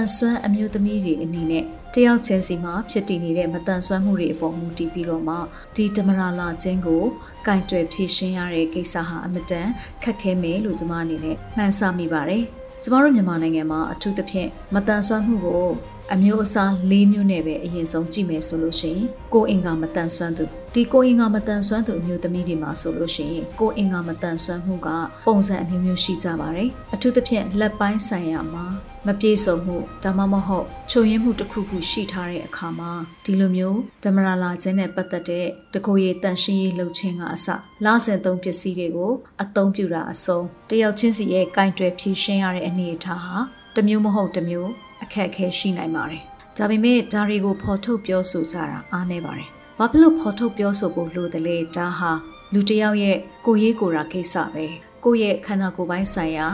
န်ဆွမ်းအမျိုးသမီးတွေအနေနဲ့တယောက်ချင်းစီမှာဖြစ်တည်နေတဲ့မတန်ဆွမ်းမှုတွေအပေါ်မူတည်ပြီးတော့မှဒီဓမ္မရာလာခြင်းကိုကင်တွယ်ဖြည့်ရှင်းရတဲ့ကိစ္စဟာအမတန်ခက်ခဲမယ်လို့ကျွန်မအနေနဲ့မှန်းဆမိပါတယ်။ကျမတို့မြန်မာနိုင်ငံမှာအထူးသဖြင့်မတန်ဆွမ်းမှုကို အမျိုးအစား၄မျိုးနဲ့ပဲအရင်ဆုံးကြည့်မယ်ဆိုလို့ရှိရင်ကိုအင်္ဂါမတန်ဆွမ်းသူဒီကိုအင်္ဂါမတန်ဆွမ်းသူအမျိုးသမီးတွေမှာဆိုလို့ရှိရင်ကိုအင်္ဂါမတန်ဆွမ်းမှုကပုံစံအမျိုးမျိုးရှိကြပါတယ်အထူးသဖြင့်လက်ပိုင်းဆိုင်ရာမှာမပြေစုံမှုဒါမှမဟုတ်ချုပ်ရင်းမှုတစ်ခုခုရှိထားတဲ့အခါမှာဒီလိုမျိုးဓမ္မရာလာခြင်းနဲ့ပတ်သက်တဲ့တကိုယ်ရည်တန်ရှင်းရေးလှုပ်ခြင်းကအစလာဆင်သုံးပစ္စည်းတွေကိုအသုံးပြုတာအဆုံးတယောက်ချင်းစီရဲ့ကင်တွယ်ဖြည့်ရှင်းရတဲ့အနေအထားဟာတမျိုးမဟုတ်တမျိုး အခက်အခဲရှိနိုင်ပါတယ်။ဒါပေမဲ့ဒါတွေကိုဖော်ထုတ်ပြောဆိုကြတာအားနည်းပါတယ်။ဘာဖြစ်လို့ဖော်ထုတ်ပြောဆိုဖို့လိုတယ်လဲဒါဟာလူတစ်ယောက်ရဲ့ကိုရေးကိုယ်ရာကိစ္စပဲ။ကိုယ့်ရဲ့ခန္ဓာကိုယ်ပိုင်းဆိုင်ရာ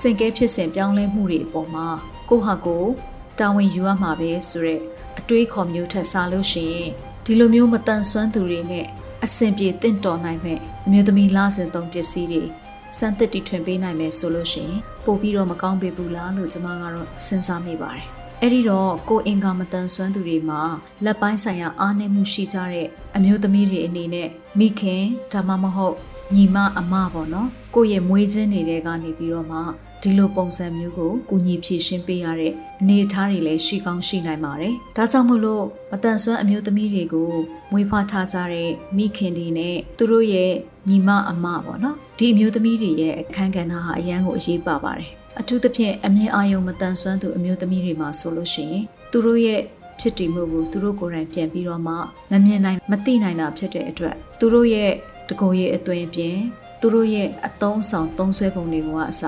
စင်ကဲဖြစ်စဉ်ပြောင်းလဲမှုတွေအပေါ်မှာကိုဟာကိုတာဝန်ယူရမှာပဲဆိုတဲ့အတွေးခေါ်မျိုးထက်စားလို့ရှိရင်ဒီလိုမျိုးမတန်ဆွမ်းသူတွေနဲ့အဆင်ပြေတင့်တော်နိုင်မဲ့အမျိုးသမီးလာစဉ်သုံးပစ္စည်းတွေ စမ်းသစ်တီထွင်ပေးနိုင်မယ်ဆိုလို့ရှိရင်ပို့ပြီးတော့မကောင်းပေဘူးလားလို့ကျွန်မကတော့စဉ်းစားမိပါတယ်။အဲ့ဒီတော့ကိုအင်္ဂါမတန်ဆွမ်းသူတွေမှာလက်ပိုင်းဆိုင်ရာအားနည်းမှုရှိကြတဲ့အမျိုးသမီးတွေအနေနဲ့မိခင်ဒါမှမဟုတ်ညီမအမပေါ့နော်ကိုယ့်ရဲ့မွေးချင်းနေတဲ့ကနေပြီးတော့မှ ဒီလိုပုံစံမျိုးကိုကူညီဖြည့်ရှင်းပေးရတဲ့အနေအထားတွေလည်းရှိကောင်းရှိနိုင်ပါတယ်။ဒါကြောင့်မို့လို့မတန်ဆွမ်းအမျိုးသမီးတွေကိုမွေးဖွားထားကြတဲ့မိခင်တွေနဲ့သူတို့ရဲ့ညီမအမပေါ့နော်။ဒီအမျိုးသမီးတွေရဲ့အခန်းကဏ္ဍဟာအရန်ကိုအရေးပါပါတယ်။အထူးသဖြင့်အမြင်အာရုံမတန်ဆွမ်းသူအမျိုးသမီးတွေမှာဆိုလို့ရှိရင်သူတို့ရဲ့ဖြစ်တည်မှုကိုသူတို့ကိုယ်တိုင်ပြန်ပြီးတော့မှမမြင်နိုင်မသိနိုင်တာဖြစ်တဲ့အတွက်သူတို့ရဲ့တကိုယ်ရဲ့အသွင်ပြင်သူတို့ရဲ့အသုံးဆောင်သုံးဆွဲပုံတွေကအစ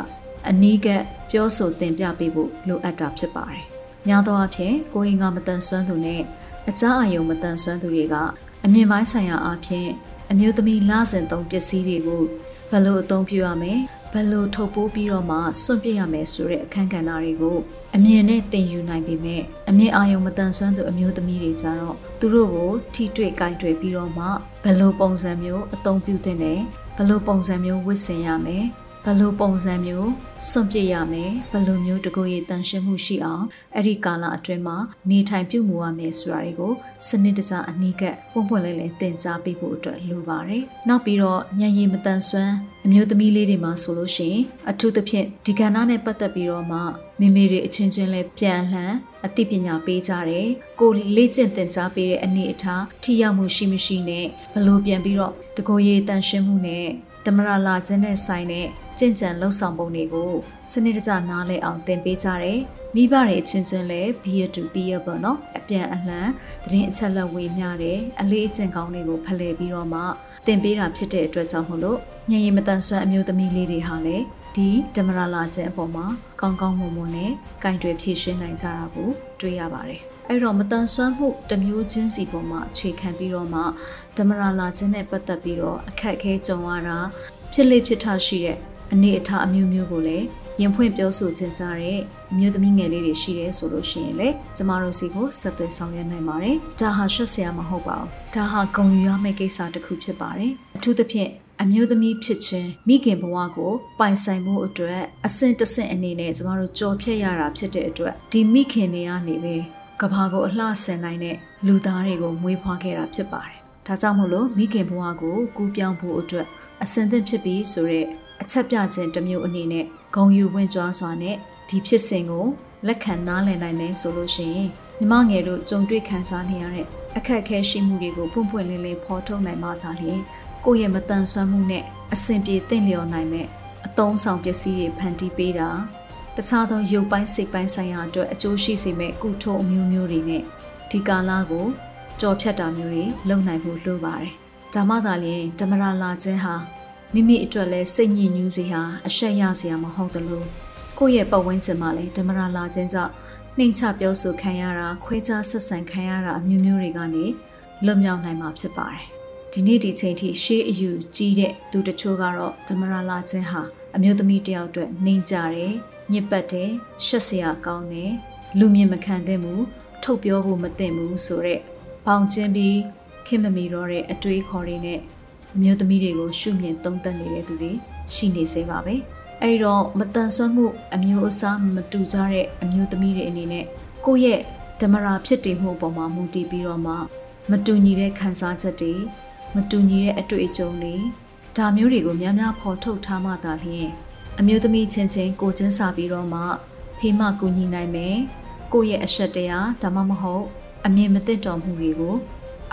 အနီးကပ်ပြောဆိုတင်ပြပေးဖို့လိုအပ်တာဖြစ်ပါတယ်။များသောအားဖြင့်ကိုရင်ကမတန်ဆွမ်းသူနဲ့အကြအယုံမတန်ဆွမ်းသူတွေကအမြင်ပိုင်းဆိုင်ရာအားဖြင့်အမျိုးသမီးလစဉ်သုံးပစ္စည်းတွေကိုဘယ်လိုအသုံးပြုရမလဲဘယ်လိုထုတ်ပိုးပြီးတော့မှစွန့်ပစ်ရမယ်ဆိုတဲ့အခန်းကဏ္ဍတွေကိုအမြင်နဲ့သင်ယူနိုင်ပေမဲ့အမြင်အာရုံမတန်ဆွမ်းသူအမျိုးသမီးတွေကြတော့သူတို့ကိုထိတွေ့ကြိုက်တွေ့ပြီးတော့မှဘယ်လိုပုံစံမျိုးအသုံးပြုသင့်တယ်ဘယ်လိုပုံစံမျိုးဝတ်ဆင်ရမယ် ဘယ်လိုပုံစံမျိုးစွန့်ပစ်ရမယ်ဘယ်လိုမျိုးတကူရေးတန်ရှင်းမှုရှိအောင်အဲ့ဒီကာလအတွင်းမှာနေထိုင်ပြုမှုရမယ်ဆိုတာတွေကိုစနစ်တကျအနည်းကပုံပွင့်လေးလေးသင်ကြားပေးဖို့အတွက်လိုပါတယ်။နောက်ပြီးတော့ညံရည်မတန်ဆွမ်းအမျိုးသမီးလေးတွေမှာဆိုလို့ရှိရင်အထူးသဖြင့်ဒီကဏ္ဍနဲ့ပတ်သက်ပြီးတော့မှမိမိတွေအချင်းချင်းလဲပြန်လှန်အသိပညာပေးကြတယ်။ကိုလေ့ကျင့်သင်ကြားပေးတဲ့အနေအထားထိရောက်မှုရှိမရှိနဲ့ဘလို့ပြန်ပြီးတော့တကိုယ်ရေးတန်ရှင်းမှုနဲ့တမရလာခြင်းနဲ့ဆိုင်တဲ့ ကြင်ကြံလှုပ်ဆောင်ပုံတွေကိုစနစ်တကျနားလည်အောင်သင်ပေးကြတယ်။မိဘတွေအချင်းချင်းလည်း peer to peer ပေါ့နော်။အပြန်အလှန်သတင်းအချက်လက်ဝေမျှတယ်။အလေးအကျင့်ကောင်းတွေကိုဖလှယ်ပြီးတော့မှသင်ပေးတာဖြစ်တဲ့အတွက်ကြောင့်မို့လို့ညင်ရင်မတန်ဆွမ်းအမျိုးသမီးလေးတွေဟာလည်းဒီဓမ္မရလာခြင်းအပေါ်မှာကောင်းကောင်းမွန်မွန်နဲ့ကင်တွယ်ဖြည့်ရှင်းနိုင်ကြတာကိုတွေ့ရပါတယ်။အဲ့တော့မတန်ဆွမ်းမှုတစ်မျိုးချင်းစီပေါ်မှာအခြေခံပြီးတော့မှဓမ္မရာလာခြင်းနဲ့ပတ်သက်ပြီးတော့အခက်အခဲကြုံရတာဖြစ်လေဖြစ်ထရှိတဲ့ အနေအထားအမျိုးမျိုးကိုလည်းရင်ဖွင့်ပြောဆိုခြင်းကြတဲ့အမျိုးသမီးငယ်လေးတွေရှိတယ်ဆိုလို့ရှိရင်လေကျမတို့စီကိုဆက်သွယ်ဆောင်ရွက်နိုင်ပါတယ်။ဒါဟာရှက်စရာမဟုတ်ပါဘူး။ဒါဟာဂုဏ်ယူရမယ့်ကိစ္စတစ်ခုဖြစ်ပါတယ်။အထူးသဖြင့်အမျိုးသမီးဖြစ်ခြင်းမိခင်ဘဝကိုပိုင်ဆိုင်မှုအတွက်အဆင့်တဆင့်အနေနဲ့ကျမတို့ကြော်ဖြတ်ရတာဖြစ်တဲ့အတွက်ဒီမိခင်တွေကနေပဲကဘာကိုအလှဆင်နိုင်တဲ့လူသားတွေကိုမွေးဖွားခဲ့တာဖြစ်ပါတယ်။ဒါကြောင့်မို့လို့မိခင်ဘဝကိုကူးပြောင်းဖို့အတွက်အဆင်သင့်ဖြစ်ပြီးဆိုတဲ့ အချက်ပြခြင်းတစ်မျိုးအနေနဲ့ဂုံယူဝင်ကြွားစွာနဲ့ဒီဖြစ်စဉ်ကိုလက်ခံနားလည်နိုင်မယ်ဆိုလို့ရှိရင်ညီမငယ်တို့ကြုံတွေ့ခံစားနေရတဲ့အခက်အခဲရှိမှုတွေကိုပွန့်ပွန့်လင်းလင်းဖော်ထုတ်နိုင်မှသာလျှင်ကိုယ့်ရဲ့မတန်ဆွမ်းမှုနဲ့အဆင်ပြေသင့်လျော်နိုင်မဲ့အသုံးဆောင်ပစ္စည်းတွေဖန်တီးပေးတာတခြားသောရုပ်ပိုင်းစိတ်ပိုင်းဆိုင်ရာအတွက်အကျိုးရှိစေမဲ့ကုထုံးအမျိုးမျိုးတွေနဲ့ဒီကာလကိုကြော်ဖြတ်တာမျိုးတွေလုပ်နိုင်ဖို့လိုပါတယ်။ဒါမှသာလျှင်ဓမ္မရာလာခြင်းဟာ မိမိအတွက်လဲစိတ်ညစ်ညူးစေဟာအရှက်ရစရာမဟုတ်သလိုကိုယ့်ရဲ့ပတ်ဝန်းကျင်မှာလည်းဓမ္မရာလာခြင်းကြောင့်နှိမ်ချပြောဆိုခံရတာခွဲခြားဆက်ဆံခံရတာအမျိုးမျိုးတွေကနေလွတ်မြောက်နိုင်မှာဖြစ်ပါတယ်။ဒီနေ့ဒီချိန်ထိရှေးအယူကြီးတဲ့သူတချို့ကတော့ဓမ္မရာလာခြင်းဟာအမျိုးသမီးတယောက်အတွက်နှိမ်ကြတယ်ညစ်ပတ်တယ်ရှက်စရာကောင်းတယ်လူမြင်မခံသင့်ဘူးထုတ်ပြောဖို့မသင့်ဘူးဆိုတော့ပေါင်ချင်းပြီးခင်မမီတော့တဲ့အတွေးခေါ်တွေနဲ့ အမျိုးသမီးတွေကိုရှုမြင်သုံးသပ်နေတဲ့သူတွေရှိနေစေပါပဲအဲ့တော့မတန်ဆွမ်းမှုအမျိုးအစားမတူကြတဲ့အမျိုးသမီးတွေအနေနဲ့ကိုယ့်ရဲ့ဓမ္မရာဖြစ်တည်မှုအပေါ်မှာမူတည်ပြီးတော့မှမတူညီတဲ့ခံစားချက်တွေမတူညီတဲ့အတွေ့အကြုံတွေဒါမျိုးတွေကိုများများဖော်ထုတ်ထားမှသာလျှင်အမျိုးသမီးချင်းချင်းကိုချင်းစာပြီးတော့မှဖေးမကူညီနိုင်မယ်ကိုယ့်ရဲ့အရှက်တရားဒါမှမဟုတ်အမြင်မသိတော်မှုတွေကို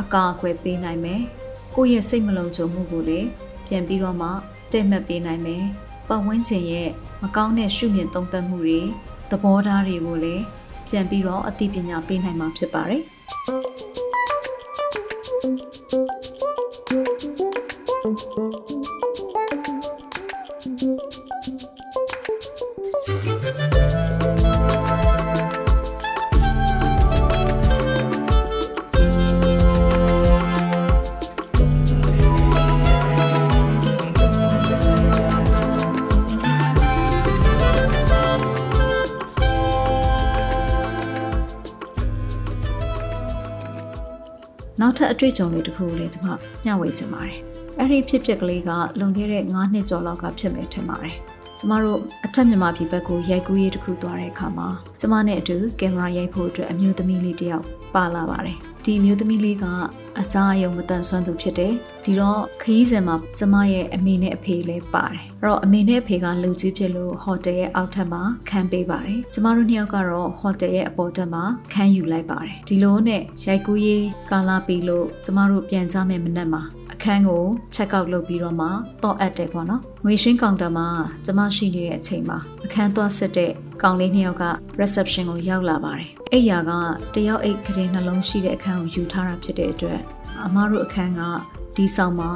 အကာအကွယ်ပေးနိုင်မယ်။ ကိုယ့်ရဲ့စိတ်မလုံခြုံမှုကိုလည်းပြန်ပြီးတော့မှတဲ့မှတ်ပေးနိုင်မယ်။ပတ်ဝန်းကျင်ရဲ့မကောင်းတဲ့ရှုမြင်သုံးသပ်မှုတွေသဘောထားတွေကိုလည်းပြန်ပြီးတော့အသိပညာပေးနိုင်မှာဖြစ်ပါတယ် အတွေ့အကြုံလေးတစ်ခုကိုလည်းကျွန်မမျှဝေချင်ပါတယ်။အဲ့ဒီဖြစ်ပျက်ကလေးကလွန်ခဲ့တဲ့9နှစ်ကျော်လောက်ကဖြစ်မယ်ထင်ပါတယ်။ကျမတို့အထက်မြန်မာပြည်ဘက်ကိုရိုက်ကူးရေးတစ်ခုသွားတဲ့အခါမှာကျမနဲ့အတူကင်မရာရိုက်ဖို့အတွက်အမျိုးသမီးလေးတစ်ယောက် ပါလာပါတယ်။ဒီအမျိုးသမီးလေးကအစားအယုံမတန်ဆွမ်းသူဖြစ်တယ်ဒီတော့ခရီးစဉ်မှာကျမရဲ့အမေနဲ့အဖေလည်းပါတယ်အဲ့တော့အမေနဲ့အဖေကလူကြီးဖြစ်လို့ဟိုတယ်ရဲ့အောက်ထပ်မှာခန်းပေးပါတယ်ကျမတို့နှစ်ယောက်ကတော့ဟိုတယ်ရဲ့အပေါ်ထပ်မှာခန်းယူလိုက်ပါတယ်ဒီလိုနဲ့ရိုက်ကူးရေးကာလာပြီးလို့ကျမတို့ပြန်ကြမယ်မနက်မှာအခန်းကို check out လုပ်ပြီးတော့မှတော့အပ်တယ်ပေါ့နော်ငွေရှင်းကောင်တာမှာကျမရှိနေတဲ့အချိန်မှာအခန်းသွားဆက်တဲ့ကောင်လေးနှစ်ယောက်က reception ကိုရောက်လာပါတယ်အိယာကတယောက်အိတ်ကလေးနှလုံးရှိတဲ့အခန်းကိုယူထားတာဖြစ်တဲ့အတွက်အမားတို့အခန်းကဒီဆောင်မှာ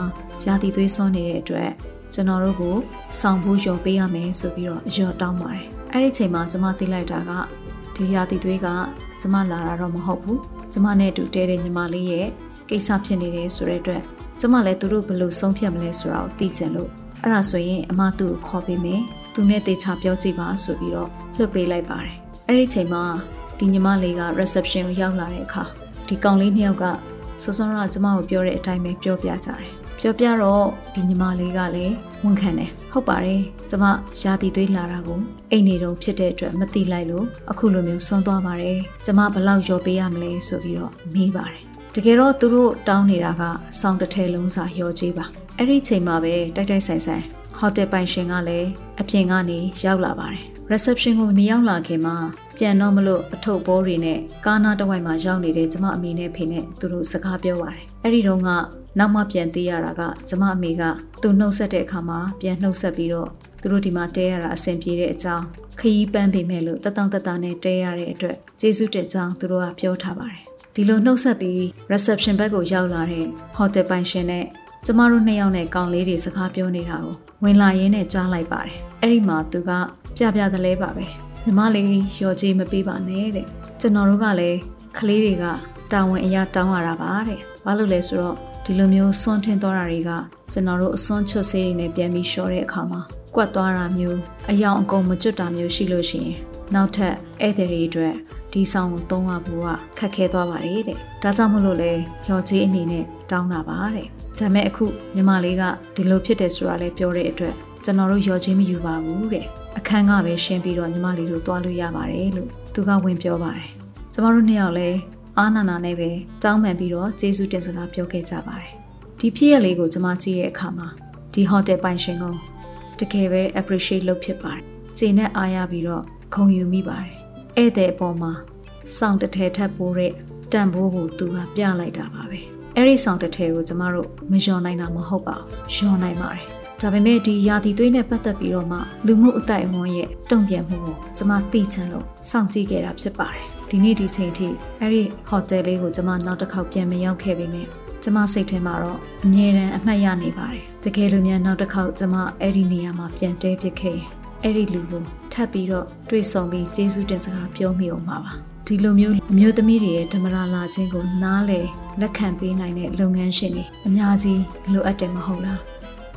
ရာသီသွေးစွန်းနေတဲ့အတွက်ကျွန်တော်တို့ကိုဆောင်ဖို့ရော်ပေးရမယ်ဆိုပြီးတော့ရော်တောင်းပါတယ်အဲ့ဒီချိန်မှာကျမသိလိုက်တာကဒီရာသီသွေးကကျမလာတာတော့မဟုတ်ဘူးကျမနဲ့အတူတဲတဲ့ညီမလေးရဲ့ကိစ္စဖြစ်နေတယ်ဆိုတဲ့အတွက်ကျမလည်းသူတို့ဘယ်လိုဆုံးဖြတ်မလဲဆိုတာကိုသိချင်လို့အဲ့ဒါဆိုရင်အမသူ့ကိုခေါ်ပေးမယ်သူနဲ့တေချာပြောကြည့်ပါဆိုပြီးတော့ လွှတ်ပေးလိုက်ပါတယ်အဲ့ဒီချိန်မှာဒီညီမလေးက reception ကိုရောက်လာတဲ့အခါဒီကောင်လေးနှစ်ယောက်ကစောစောကကျမကိုပြောတဲ့အတိုင်းပဲပြောပြကြတယ်ပြောပြတော့ဒီညီမလေးကလည်းဝန်ခံတယ်ဟုတ်ပါတယ်ကျမရာသီသွေးလာတာကိုအိမ်နေတုံဖြစ်တဲ့အတွက်မတိလိုက်လို့အခုလိုမျိုးဆွမ်းသွားပါတယ်ကျမဘလောက်ရောပေးရမလဲဆိုပြီးတော့မေးပါတယ်တကယ်တော့သူတို့တောင်းနေတာကစောင်းတစ်ထည်လုံးစာရောကြေးပါအဲ့ဒီချိန်မှာပဲတိုက်တိုက်ဆိုင်ဆိုင် ဟိုတယ်ပိုင်ရှင်ကလည်းအပြင်ကနေရောက်လာပါတယ် reception ကိုမရောက်လာခင်မှာပြန်တော့မလို့အထုပ်ဘောတွေနဲ့ကားနာတဝိုက်မှာရောက်နေတဲ့ကျမအမေနဲ့ဖေနဲ့သူတို့စကားပြောပါတယ်အဲ့ဒီတော့ကနောက်မှပြန်သိရတာကကျမအမေကသူနှုတ်ဆက်တဲ့အခါမှာပြန်နှုတ်ဆက်ပြီးတော့သူတို့ဒီမှာတဲရတာအဆင်ပြေတဲ့အကြောင်းခရီးပန်းပေမဲ့လို့တတောင်တတနဲ့တဲရတဲ့အတွက်ကျေးဇူးတင်ကြောင်းသူတို့ကပြောထားပါတယ်ဒီလိုနှုတ်ဆက်ပြီး reception ဘက်ကိုရောက်လာတဲ့ hotel ပိုင်ရှင်နဲ့ ကျမတို့နှစ်ယောက်နဲ့ကောင်လေးတွေစကားပြောနေတာကိုဝင်လာရင်းနဲ့ကြားလိုက်ပါတယ်အဲ့ဒီမှာသူကပြပြသလဲပါပဲညီမလေးရော်ကြီးမပေးပါနဲ့တဲ့ကျွန်တော်တို့ကလည်းကလေးတွေကတာဝန်အရာတောင်းရတာပါတဲ့ဘာလို့လဲဆိုတော့ဒီလိုမျိုးစွန့်ထင်းသွားတာတွေကကျွန်တော်တို့အစွန်းချွတ်ဆေးတွေနဲ့ပြန်ပြီးရှော့တဲ့အခါမှာကွက်သွားတာမျိုးအယောင်အကုန်မကျွတ်တာမျိုးရှိလို့ရှိရင်နောက်ထပ်ဧည့်သည်တွေအတွက်ဒီဆောင်ကိုသုံးရဖို့ကခက်ခဲသွားပါတယ်တဲ့ဒါကြောင့်မလို့လဲရော်ကြီးအနေနဲ့တောင်းတာပါတဲ့ ဒါပေမဲ့အခုညီမလေးကဒီလိုဖြစ်တယ်ဆိုတာလည်းပြောတဲ့အတွက်ကျွန်တော်တို့ရော်ချင်းမယူပါဘူးတဲ့အခန်းကပဲရှင်းပြီးတော့ညီမလေးတို့တွားလို့ရပါတယ်လို့သူကဝင်ပြောပါတယ်ကျမတို့နှစ်ယောက်လည်းအာနာနာနဲ့ပဲတောင်းပန်ပြီးတော့ကျေးဇူးတင်စကားပြောခဲ့ကြပါတယ်ဒီဖြစ်ရလေးကိုကျွန်မကြည့်တဲ့အခါမှာဒီဟိုတယ်ပိုင်ရှင်ကိုတကယ်ပဲ appreciate လုပ်ဖြစ်ပါတယ်ခြေနဲ့အားရပြီးတော့ခုံယူမိပါတယ်ဧည့်သည်အပေါ်မှာစောင့်တထဲထပ်ပိုးတဲ့တန်ဖိုးကိုသူကပြလိုက်တာပါပဲ အဲ့ဒီဆောင်တစ်ထည်ကိုကျမတို့မယွန်နိုင်တာမဟုတ်ပါဘူးယွန်နိုင်ပါတယ်ဒါပေမဲ့ဒီယာတီသွေးနဲ့ပတ်သက်ပြီးတော့မှလူမှုအတိုက်အဝန်းရဲ့တုံ့ပြန်မှုကိုကျမသိချင်လို့စောင့်ကြည့်ခဲ့တာဖြစ်ပါတယ်ဒီနေ့ဒီချိန်ထိအဲ့ဒီဟိုတယ်လေးကိုကျမနောက်တစ်ခေါက်ပြန်မရောက်ခဲ့ပေမဲ့ကျမစိတ်ထဲမှာတော့အမြဲတမ်းအမှတ်ရနေပါတယ်တကယ်လို့များနောက်တစ်ခေါက်ကျမအဲ့ဒီနေရာမှာပြန်တဲပစ်ခဲ့ရင်အဲ့ဒီလူကိုထပ်ပြီးတော့တွေ့ဆုံပြီးကျေးဇူးတင်စကားပြောမိအောင်ပါပါ ဒီလိုမျိုးအမျိုးသမီးတွေရဲ့ဓမ္မရာလာခြင်းကိုနားလေလက်ခံပေးနိုင်တဲ့လုပ်ငန်းရှင်တွေအများကြီးလိုအပ်တယ်မဟုတ်လား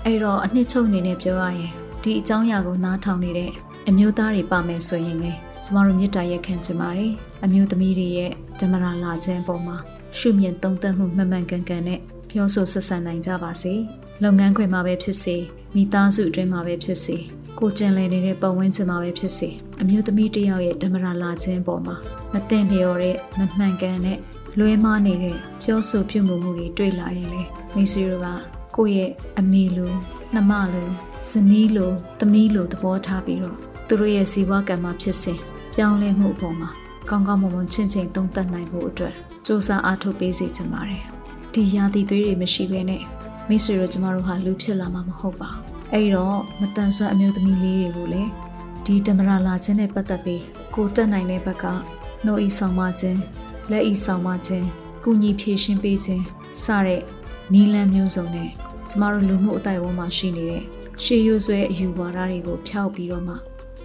အဲ့တော့အနှစ်ချုပ်အနေနဲ့ပြောရရင်ဒီအကြောင်းအရာကိုနားထောင်နေတဲ့အမျိုးသားတွေပါမယ်ဆိုရင်လေကျမတို့မြစ်တာရက်ခံချင်ပါတယ်အမျိုးသမီးတွေရဲ့ဓမ္မရာလာခြင်းပုံမှာရှုမြင်သုံးသပ်မှုမှန်မှန်ကန်ကန်နဲ့ပြောဆိုဆက်ဆံနိုင်ကြပါစေလုပ်ငန်းခွင်မှာပဲဖြစ်စေ မိသားစုအတွင်းမှာပဲဖြစ်စေကိုကျင်လည်နေတဲ့ပတ်ဝန်းကျင်မှာပဲဖြစ်စေအမျိုးသမီးတယောက်ရဲ့ဓမ္မရာလာခြင်းပေါ်မှာမသင့်လျော်တဲ့မမှန်ကန်တဲ့လွဲမှားနေတဲ့ပြောဆိုပြုမှုမှုတွေတွေ့လာရင်လေမိဆွေတို့ကကိုယ့်ရဲ့အမေလိုနှမလိုဇနီးလိုသမီးလိုသဘောထားပြီးတော့သူတို့ရဲ့ဇီဝကံမှာဖြစ်စဉ်ပြောင်းလဲမှုအပေါ်မှာကောင်းကောင်းမွန်မွန်ချင်းချင်းသုံးသပ်နိုင်ဖို့အတွက်စူးစမ်းအားထုတ်ပေးစေချင်ပါတယ်ဒီရာသီသွေးတွေမရှိဘဲနဲ့မိတ်ဆွေတို့ကျမတို့ဟာလူဖြစ်လာမှာမဟုတ်ပါဘူး အဲ့တော့မတန်ဆွမ်းအမျိုးသမီးလေးတွေကိုလည်းဒီတမရလာခြင်းနဲ့ပတ်သက်ပြီးကိုတက်နိုင်တဲ့ဘက်ကနှုတ်ဤဆောင်မခြင်းလက်ဤဆောင်မခြင်းကုညီဖြည့်ရှင်းပေးခြင်းစတဲ့နီလန်းမျိုးစုံနဲ့ကျမတို့လူမှုအတိုင်းအဝန်းမှာရှိနေတဲ့ရှေးရိုးဆွဲအယူဝါဒတွေကိုဖျောက်ပြီးတော့မှ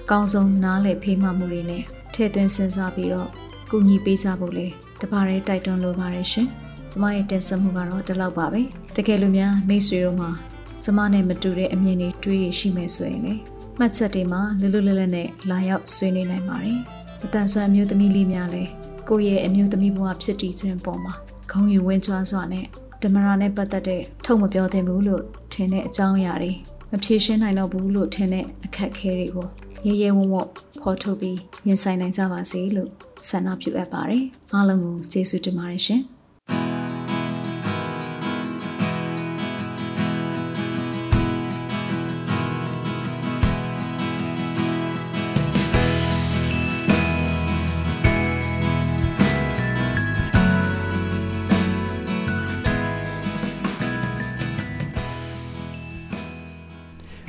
အကောင်းဆုံးနားလည်ဖေးမှမှုတွေနဲ့ထည့်သွင်းစဉ်းစားပြီးတော့ကုညီပေးကြဖို့လေတပါးရဲတိုက်တွန်းလိုပါတယ်ရှင်။ကျမရဲ့တင်ဆက်မှုကတော့ဒီလောက်ပါပဲ။တကယ်လို့များမိတ်ဆွေတို့မှာ ကျမနဲ့မတူတဲ့အမြင်တွေတွေးရရှိမယ်ဆိုရင်လေမှတ်ချက်တွေမှာလွတ်လွတ်လပ်လပ်နဲ့လာရောက်ဆွေးနွေးနိုင်ပါတယ်။အတန်ဆွမ်းအမျိုးသမီးလေးများလည်းကိုယ့်ရဲ့အမျိုးသမီးဘဝဖြစ်တည်ခြင်းပေါ်မှာခေါင်းယူဝင်းချွားစွာနဲ့ဓမ္မရာနဲ့ပတ်သက်တဲ့ထုတ်မပြောသင့်ဘူးလို့ထင်တဲ့အကြောင်းအရာတွေမဖြေရှင်းနိုင်တော့ဘူးလို့ထင်တဲ့အခက်အခဲတွေကိုရဲရဲဝံ့ဝံ့ဖော်ထုတ်ပြီးရင်ဆိုင်နိုင်ကြပါစေလို့ဆန္ဒပြုအပ်ပါတယ်အားလုံးကိုကျေးဇူးတင်ပါတယ်ရှင်